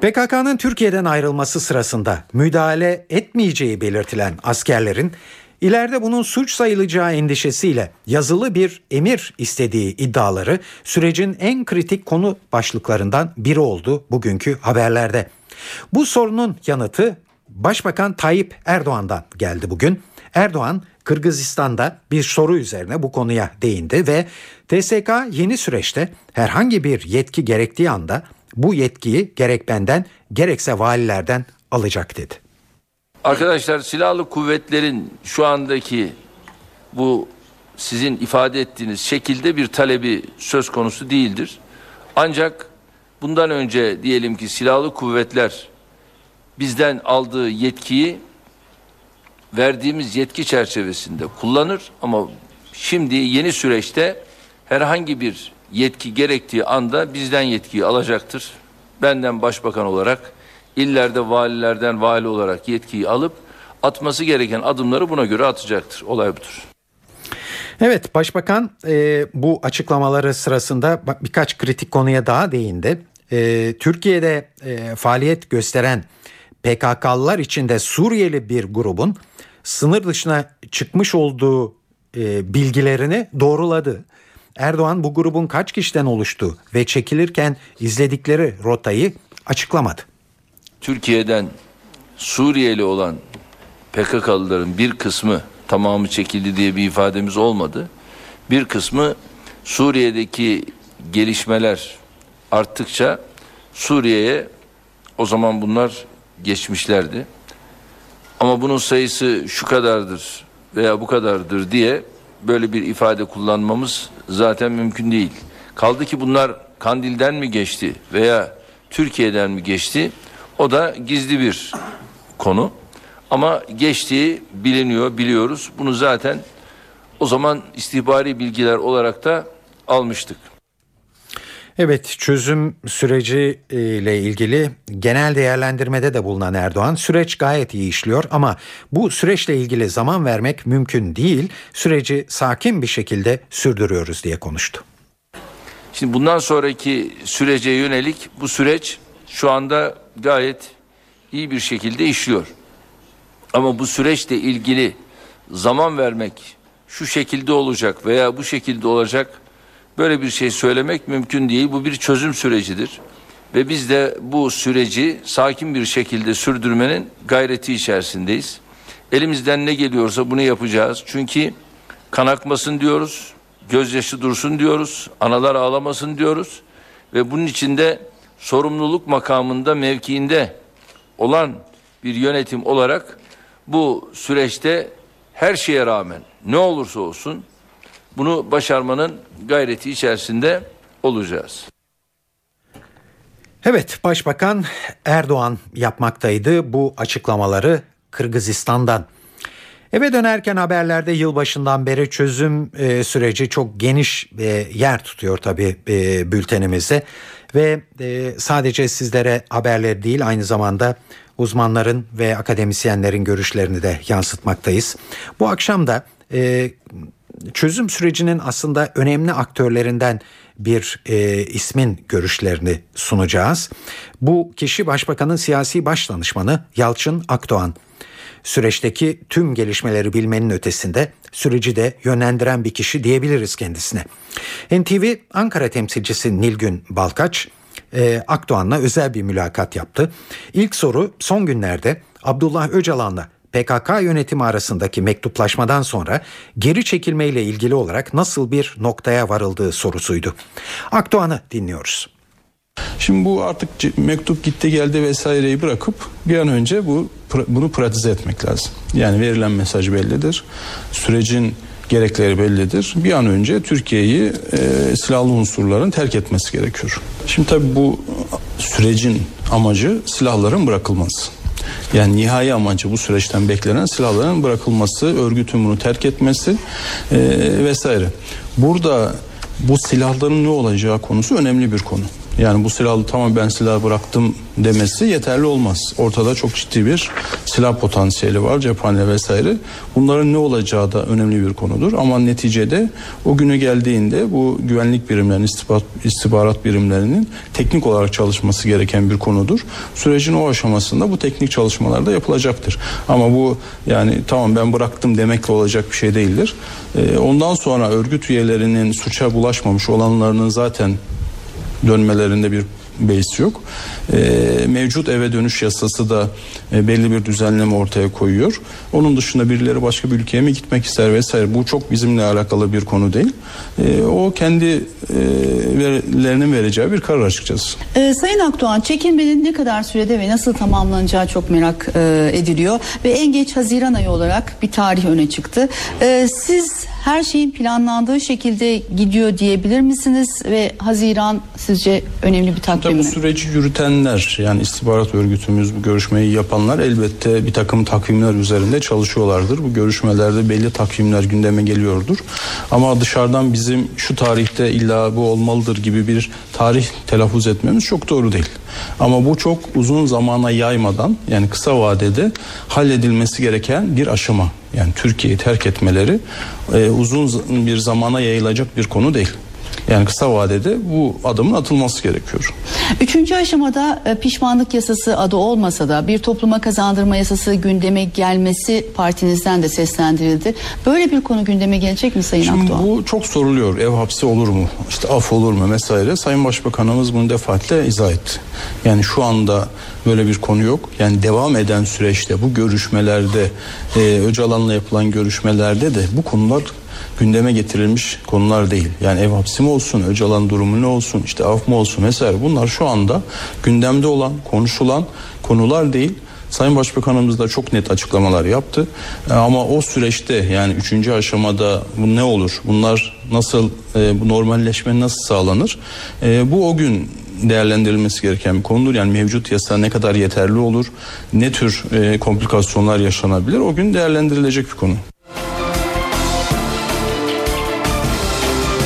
PKK'nın Türkiye'den ayrılması sırasında müdahale etmeyeceği belirtilen askerlerin ileride bunun suç sayılacağı endişesiyle yazılı bir emir istediği iddiaları sürecin en kritik konu başlıklarından biri oldu bugünkü haberlerde. Bu sorunun yanıtı Başbakan Tayyip Erdoğan'dan geldi bugün. Erdoğan Kırgızistan'da bir soru üzerine bu konuya değindi ve TSK yeni süreçte herhangi bir yetki gerektiği anda bu yetkiyi gerek benden gerekse valilerden alacak dedi. Arkadaşlar silahlı kuvvetlerin şu andaki bu sizin ifade ettiğiniz şekilde bir talebi söz konusu değildir. Ancak bundan önce diyelim ki silahlı kuvvetler bizden aldığı yetkiyi verdiğimiz yetki çerçevesinde kullanır ama şimdi yeni süreçte herhangi bir yetki gerektiği anda bizden yetkiyi alacaktır. Benden başbakan olarak illerde valilerden vali olarak yetkiyi alıp atması gereken adımları buna göre atacaktır. Olay budur. Evet başbakan e, bu açıklamaları sırasında birkaç kritik konuya daha değindi. E, Türkiye'de e, faaliyet gösteren PKK'lılar içinde Suriyeli bir grubun sınır dışına çıkmış olduğu e, bilgilerini doğruladı. Erdoğan bu grubun kaç kişiden oluştuğu ve çekilirken izledikleri rotayı açıklamadı. Türkiye'den Suriyeli olan PKK'lıların bir kısmı tamamı çekildi diye bir ifademiz olmadı. Bir kısmı Suriye'deki gelişmeler arttıkça Suriye'ye o zaman bunlar geçmişlerdi. Ama bunun sayısı şu kadardır veya bu kadardır diye böyle bir ifade kullanmamız zaten mümkün değil. Kaldı ki bunlar Kandil'den mi geçti veya Türkiye'den mi geçti? O da gizli bir konu. Ama geçtiği biliniyor, biliyoruz. Bunu zaten o zaman istihbari bilgiler olarak da almıştık. Evet çözüm süreci e, ilgili genel değerlendirmede de bulunan Erdoğan süreç gayet iyi işliyor ama bu süreçle ilgili zaman vermek mümkün değil. Süreci sakin bir şekilde sürdürüyoruz diye konuştu. Şimdi bundan sonraki sürece yönelik bu süreç şu anda gayet iyi bir şekilde işliyor. Ama bu süreçle ilgili zaman vermek şu şekilde olacak veya bu şekilde olacak böyle bir şey söylemek mümkün değil. Bu bir çözüm sürecidir. Ve biz de bu süreci sakin bir şekilde sürdürmenin gayreti içerisindeyiz. Elimizden ne geliyorsa bunu yapacağız. Çünkü kan akmasın diyoruz, gözyaşı dursun diyoruz, analar ağlamasın diyoruz. Ve bunun içinde sorumluluk makamında mevkiinde olan bir yönetim olarak bu süreçte her şeye rağmen ne olursa olsun bunu başarmanın gayreti içerisinde olacağız. Evet Başbakan Erdoğan yapmaktaydı bu açıklamaları Kırgızistan'dan. Eve dönerken haberlerde yılbaşından beri çözüm e, süreci çok geniş e, yer tutuyor tabii e, bültenimizde. Ve e, sadece sizlere haberleri değil aynı zamanda uzmanların ve akademisyenlerin görüşlerini de yansıtmaktayız. Bu akşam da e, çözüm sürecinin aslında önemli aktörlerinden bir e, ismin görüşlerini sunacağız. Bu kişi Başbakanın siyasi başdanışmanı Yalçın Akdoğan. Süreçteki tüm gelişmeleri bilmenin ötesinde süreci de yönlendiren bir kişi diyebiliriz kendisine. NTV Ankara temsilcisi Nilgün Balkaç e, Akdoğan'la özel bir mülakat yaptı. İlk soru son günlerde Abdullah Öcalan'la PKK yönetimi arasındaki mektuplaşmadan sonra geri çekilmeyle ilgili olarak nasıl bir noktaya varıldığı sorusuydu. Akdoğan'ı dinliyoruz. Şimdi bu artık mektup gitti geldi vesaireyi bırakıp bir an önce bu bunu pratize etmek lazım. Yani verilen mesaj bellidir. Sürecin gerekleri bellidir. Bir an önce Türkiye'yi e, silahlı unsurların terk etmesi gerekiyor. Şimdi tabii bu sürecin amacı silahların bırakılması. Yani nihai amacı bu süreçten beklenen silahların bırakılması, örgütün bunu terk etmesi e, vesaire. Burada bu silahların ne olacağı konusu önemli bir konu. Yani bu silahlı tamam ben silah bıraktım demesi yeterli olmaz. Ortada çok ciddi bir silah potansiyeli var cephane vesaire. Bunların ne olacağı da önemli bir konudur. Ama neticede o günü geldiğinde bu güvenlik birimlerinin, istihbarat, istihbarat birimlerinin teknik olarak çalışması gereken bir konudur. Sürecin o aşamasında bu teknik çalışmalar da yapılacaktır. Ama bu yani tamam ben bıraktım demekle olacak bir şey değildir. Ee, ondan sonra örgüt üyelerinin suça bulaşmamış olanlarının zaten dönmelerinde bir beis yok. E, mevcut eve dönüş yasası da e, belli bir düzenleme ortaya koyuyor. Onun dışında birileri başka bir ülkeye mi gitmek ister vesaire bu çok bizimle alakalı bir konu değil. E, o kendi e, verilerinin vereceği bir karar açıkçası. E, Sayın Akdoğan çekilmenin ne kadar sürede ve nasıl tamamlanacağı çok merak e, ediliyor ve en geç Haziran ayı olarak bir tarih öne çıktı. E, siz her şeyin planlandığı şekilde gidiyor diyebilir misiniz ve Haziran sizce önemli bir takvim mi? Bu süreci yürütenler yani istihbarat örgütümüz bu görüşmeyi yapanlar elbette bir takım takvimler üzerinde çalışıyorlardır. Bu görüşmelerde belli takvimler gündeme geliyordur. Ama dışarıdan bizim şu tarihte illa bu olmalıdır gibi bir tarih telaffuz etmemiz çok doğru değil. Ama bu çok uzun zamana yaymadan yani kısa vadede halledilmesi gereken bir aşama. Yani Türkiye'yi terk etmeleri e, uzun bir zamana yayılacak bir konu değil. Yani kısa vadede bu adımın atılması gerekiyor. Üçüncü aşamada e, pişmanlık yasası adı olmasa da bir topluma kazandırma yasası gündeme gelmesi partinizden de seslendirildi. Böyle bir konu gündeme gelecek mi Sayın Şimdi Akdoğan? Bu çok soruluyor. Ev hapsi olur mu? İşte af olur mu? Vesaire. Sayın Başbakanımız bunu defaatle izah etti. Yani şu anda böyle bir konu yok. Yani devam eden süreçte bu görüşmelerde e, Öcalan'la yapılan görüşmelerde de bu konular gündeme getirilmiş konular değil. Yani ev hapsi mi olsun, Öcalan durumu ne olsun, işte af mı olsun vesaire bunlar şu anda gündemde olan, konuşulan konular değil. Sayın Başbakanımız da çok net açıklamalar yaptı. E, ama o süreçte yani üçüncü aşamada bu ne olur? Bunlar nasıl e, bu normalleşme nasıl sağlanır? E, bu o gün değerlendirilmesi gereken bir konudur. Yani mevcut yasa ne kadar yeterli olur? Ne tür komplikasyonlar yaşanabilir? O gün değerlendirilecek bir konu.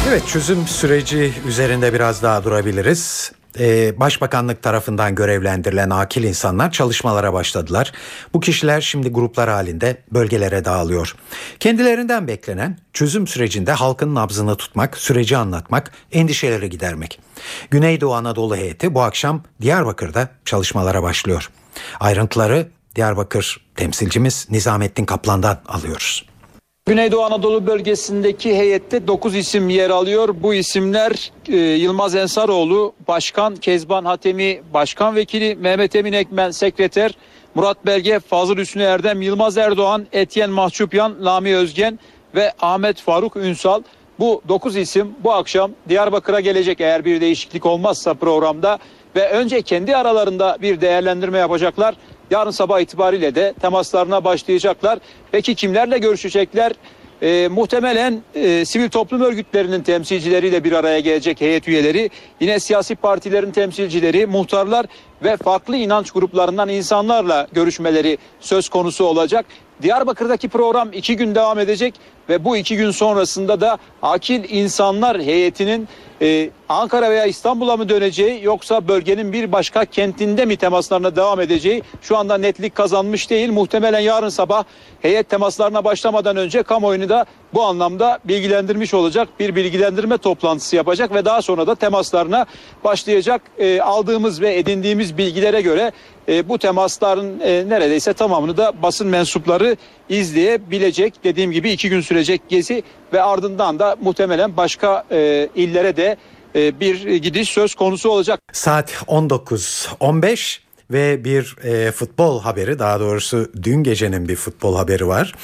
Evet çözüm süreci üzerinde biraz daha durabiliriz. Ee, Başbakanlık tarafından görevlendirilen akil insanlar çalışmalara başladılar. Bu kişiler şimdi gruplar halinde bölgelere dağılıyor. Kendilerinden beklenen çözüm sürecinde halkın nabzını tutmak, süreci anlatmak, endişeleri gidermek. Güneydoğu Anadolu heyeti bu akşam Diyarbakır'da çalışmalara başlıyor. Ayrıntıları Diyarbakır temsilcimiz Nizamettin Kaplan'dan alıyoruz. Güneydoğu Anadolu bölgesindeki heyette 9 isim yer alıyor. Bu isimler e, Yılmaz Ensaroğlu, Başkan Kezban Hatemi, Başkan Vekili Mehmet Emin Ekmen, Sekreter Murat Belge, Fazıl Hüsnü Erdem, Yılmaz Erdoğan, Etyen Mahçupyan, Lami Özgen ve Ahmet Faruk Ünsal. Bu 9 isim bu akşam Diyarbakır'a gelecek eğer bir değişiklik olmazsa programda ve önce kendi aralarında bir değerlendirme yapacaklar. Yarın sabah itibariyle de temaslarına başlayacaklar. Peki kimlerle görüşecekler? E, muhtemelen e, sivil toplum örgütlerinin temsilcileriyle bir araya gelecek heyet üyeleri, yine siyasi partilerin temsilcileri, muhtarlar ve farklı inanç gruplarından insanlarla görüşmeleri söz konusu olacak. Diyarbakır'daki program iki gün devam edecek ve bu iki gün sonrasında da akil insanlar heyetinin e, Ankara veya İstanbul'a mı döneceği yoksa bölgenin bir başka kentinde mi temaslarına devam edeceği şu anda netlik kazanmış değil. Muhtemelen yarın sabah heyet temaslarına başlamadan önce kamuoyunu da bu anlamda bilgilendirmiş olacak. Bir bilgilendirme toplantısı yapacak ve daha sonra da temaslarına başlayacak. E, aldığımız ve edindiğimiz bilgilere göre e, bu temasların e, neredeyse tamamını da basın mensupları izleyebilecek. Dediğim gibi iki gün sürecek gezi ve ardından da muhtemelen başka e, illere de e, bir gidiş söz konusu olacak. Saat 19.15 ve bir e, futbol haberi daha doğrusu dün gecenin bir futbol haberi var.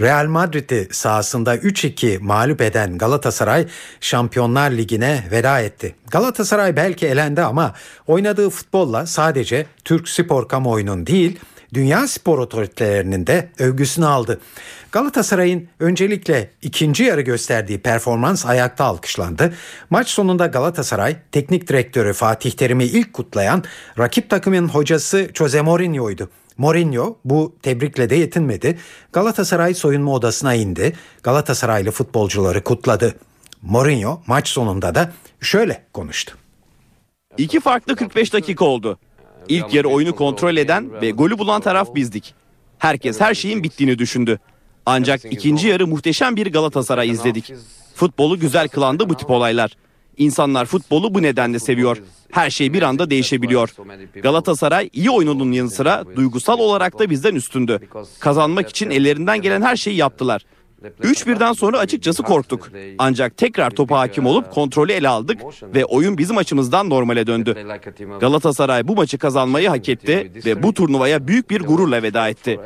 Real Madrid'i sahasında 3-2 mağlup eden Galatasaray Şampiyonlar Ligi'ne veda etti. Galatasaray belki elendi ama oynadığı futbolla sadece Türk spor kamuoyunun değil dünya spor otoritelerinin de övgüsünü aldı. Galatasaray'ın öncelikle ikinci yarı gösterdiği performans ayakta alkışlandı. Maç sonunda Galatasaray teknik direktörü Fatih Terim'i ilk kutlayan rakip takımın hocası Jose Mourinho'ydu. Mourinho bu tebrikle de yetinmedi. Galatasaray soyunma odasına indi. Galatasaraylı futbolcuları kutladı. Mourinho maç sonunda da şöyle konuştu. İki farklı 45 dakika oldu. İlk yarı oyunu kontrol eden ve golü bulan taraf bizdik. Herkes her şeyin bittiğini düşündü. Ancak ikinci yarı muhteşem bir Galatasaray izledik. Futbolu güzel kılandı bu tip olaylar. İnsanlar futbolu bu nedenle seviyor. Her şey bir anda değişebiliyor. Galatasaray iyi oyununun yanı sıra duygusal olarak da bizden üstündü. Kazanmak için ellerinden gelen her şeyi yaptılar. 3-1'den sonra açıkçası korktuk. Ancak tekrar topa hakim olup kontrolü ele aldık ve oyun bizim açımızdan normale döndü. Galatasaray bu maçı kazanmayı hak etti ve bu turnuvaya büyük bir gururla veda etti.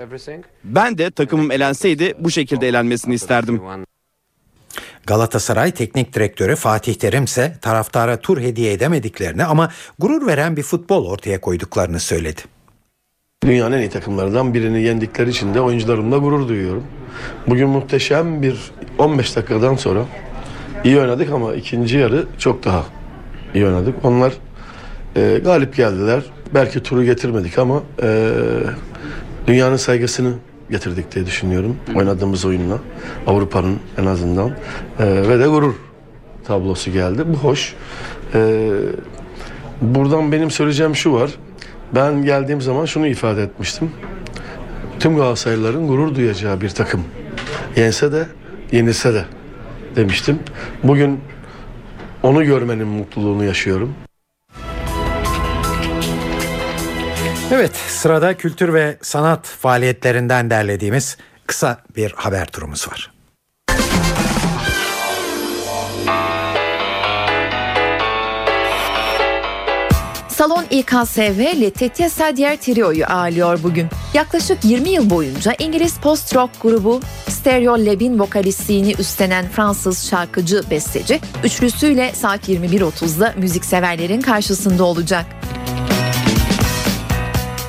Ben de takımım elenseydi bu şekilde elenmesini isterdim. Galatasaray Teknik Direktörü Fatih Terim ise taraftara tur hediye edemediklerini ama gurur veren bir futbol ortaya koyduklarını söyledi. Dünyanın en iyi takımlarından birini yendikleri için de oyuncularımla gurur duyuyorum. Bugün muhteşem bir 15 dakikadan sonra iyi oynadık ama ikinci yarı çok daha iyi oynadık. Onlar e, galip geldiler. Belki turu getirmedik ama e, dünyanın saygısını getirdik diye düşünüyorum. Oynadığımız oyunla Avrupa'nın en azından e, ve de gurur tablosu geldi. Bu hoş. E, buradan benim söyleyeceğim şu var. Ben geldiğim zaman şunu ifade etmiştim. Tüm Galatasaraylıların gurur duyacağı bir takım. Yense de, yenilse de demiştim. Bugün onu görmenin mutluluğunu yaşıyorum. Evet sırada kültür ve sanat faaliyetlerinden derlediğimiz kısa bir haber turumuz var. Salon İKSV Letitia Sadier Trio'yu ağırlıyor bugün. Yaklaşık 20 yıl boyunca İngiliz post-rock grubu Stereo Lab'in vokalistliğini üstlenen Fransız şarkıcı besteci, üçlüsüyle saat 21.30'da müzikseverlerin karşısında olacak.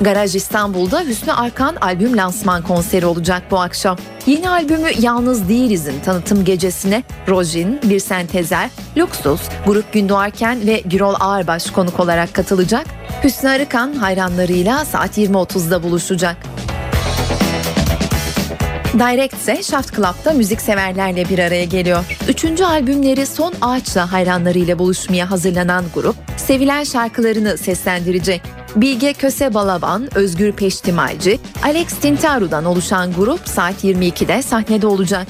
Garaj İstanbul'da Hüsnü Arkan albüm lansman konseri olacak bu akşam. Yeni albümü Yalnız Değiliz'in tanıtım gecesine Rojin, Birsen Tezer, Luxus, Grup Gündoğarken ve Gürol Ağırbaş konuk olarak katılacak. Hüsnü Arıkan hayranlarıyla saat 20.30'da buluşacak. Direct ise Shaft Club'da müzikseverlerle bir araya geliyor. Üçüncü albümleri Son Ağaç'la hayranlarıyla buluşmaya hazırlanan grup, sevilen şarkılarını seslendirecek. Bilge Köse Balaban, Özgür Peştimalci, Alex Tintaru'dan oluşan grup saat 22'de sahnede olacak.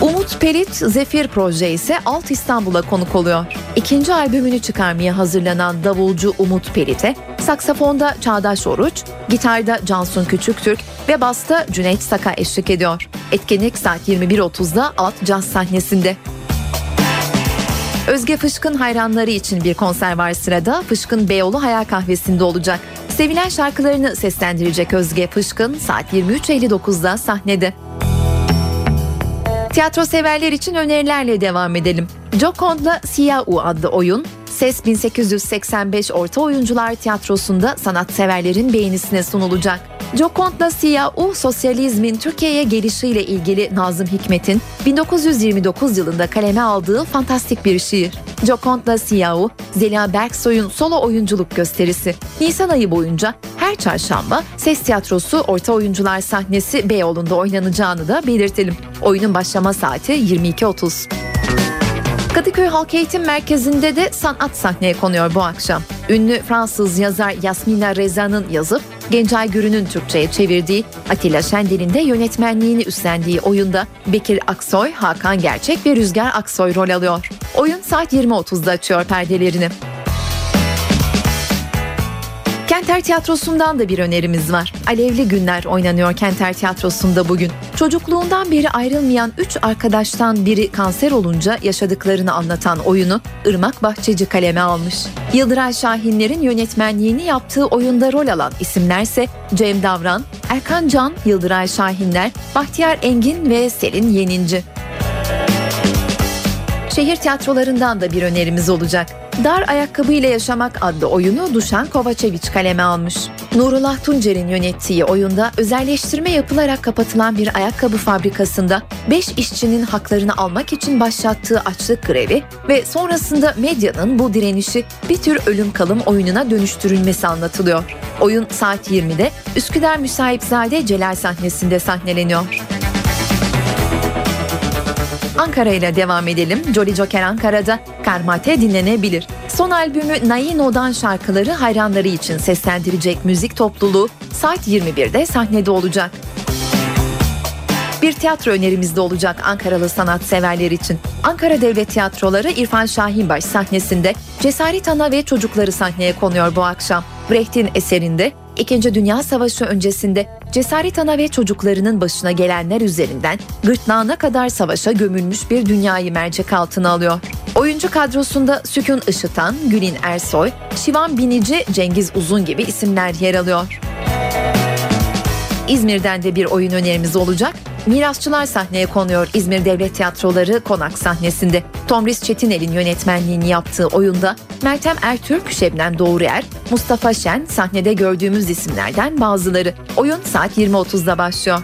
Umut Perit Zefir Proje ise Alt İstanbul'a konuk oluyor. İkinci albümünü çıkarmaya hazırlanan davulcu Umut Perit'e saksafonda Çağdaş Oruç, gitarda Cansun Küçüktürk ve basta Cüneyt Saka eşlik ediyor. Etkinlik saat 21.30'da Alt Caz sahnesinde. Özge Fışkın hayranları için bir konser var sırada. Fışkın Beyoğlu Hayal Kahvesi'nde olacak. Sevilen şarkılarını seslendirecek Özge Fışkın saat 23.59'da sahnede. Tiyatro severler için önerilerle devam edelim. Jokond'la Siyah-U adlı oyun Ses 1885 Orta Oyuncular Tiyatrosu'nda sanatseverlerin beğenisine sunulacak. Jokond'la Siyah-U sosyalizmin Türkiye'ye gelişiyle ilgili Nazım Hikmet'in 1929 yılında kaleme aldığı fantastik bir şiir. Jokond'la Siyah-U, Zeliha Berksoy'un solo oyunculuk gösterisi. Nisan ayı boyunca her çarşamba Ses Tiyatrosu Orta Oyuncular sahnesi Beyoğlu'nda oynanacağını da belirtelim. Oyunun başlama saati 22.30. Kadıköy Halk Eğitim Merkezi'nde de sanat sahneye konuyor bu akşam. Ünlü Fransız yazar Yasmina Reza'nın yazıp Gencay Gürü'nün Türkçe'ye çevirdiği Atilla Şendel'in de yönetmenliğini üstlendiği oyunda Bekir Aksoy, Hakan Gerçek ve Rüzgar Aksoy rol alıyor. Oyun saat 20.30'da açıyor perdelerini. Kenter Tiyatrosu'ndan da bir önerimiz var. Alevli Günler oynanıyor Kenter Tiyatrosu'nda bugün. Çocukluğundan beri ayrılmayan 3 arkadaştan biri kanser olunca yaşadıklarını anlatan oyunu Irmak Bahçeci kaleme almış. Yıldıray Şahinler'in yönetmenliğini yaptığı oyunda rol alan isimlerse Cem Davran, Erkan Can, Yıldıray Şahinler, Bahtiyar Engin ve Selin Yeninci. Şehir tiyatrolarından da bir önerimiz olacak. Dar Ayakkabı ile Yaşamak adlı oyunu Duşan Kovaçeviç kaleme almış. Nurullah Tuncer'in yönettiği oyunda özelleştirme yapılarak kapatılan bir ayakkabı fabrikasında 5 işçinin haklarını almak için başlattığı açlık grevi ve sonrasında medyanın bu direnişi bir tür ölüm kalım oyununa dönüştürülmesi anlatılıyor. Oyun saat 20'de Üsküdar Müsahipzade Celal sahnesinde sahneleniyor. Ankara ile devam edelim. Jolly Joker Ankara'da Karmate dinlenebilir. Son albümü Naino'dan şarkıları hayranları için seslendirecek müzik topluluğu saat 21'de sahnede olacak. Bir tiyatro önerimiz de olacak Ankaralı sanatseverler için. Ankara Devlet Tiyatroları İrfan Şahinbaş sahnesinde Cesaret Ana ve Çocukları sahneye konuyor bu akşam. Brecht'in eserinde İkinci Dünya Savaşı öncesinde Cesaret Ana ve çocuklarının başına gelenler üzerinden gırtlağına kadar savaşa gömülmüş bir dünyayı mercek altına alıyor. Oyuncu kadrosunda Sükun Işıtan, Gülin Ersoy, Şivan Binici, Cengiz Uzun gibi isimler yer alıyor. İzmir'den de bir oyun önerimiz olacak. Mirasçılar sahneye konuyor İzmir Devlet Tiyatroları konak sahnesinde. Tomris Çetinel'in yönetmenliğini yaptığı oyunda Meltem Ertürk, Şebnem Doğruer, Mustafa Şen sahnede gördüğümüz isimlerden bazıları. Oyun saat 20.30'da başlıyor.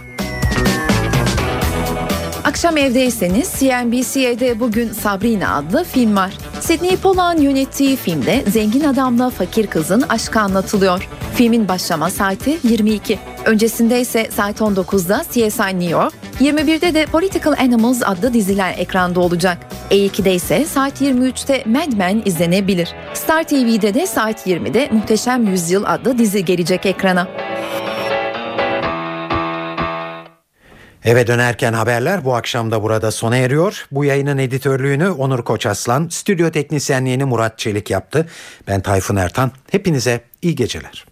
Akşam evdeyseniz CNBC'de bugün Sabrina adlı film var. Sidney Pollack'ın yönettiği filmde zengin adamla fakir kızın aşkı anlatılıyor. Filmin başlama saati 22. Öncesinde ise saat 19'da CSI New York, 21'de de Political Animals adlı diziler ekranda olacak. E2'de ise saat 23'te Mad Men izlenebilir. Star TV'de de saat 20'de Muhteşem Yüzyıl adlı dizi gelecek ekrana. Eve dönerken haberler bu akşam da burada sona eriyor. Bu yayının editörlüğünü Onur Koçaslan, stüdyo teknisyenliğini Murat Çelik yaptı. Ben Tayfun Ertan. Hepinize iyi geceler.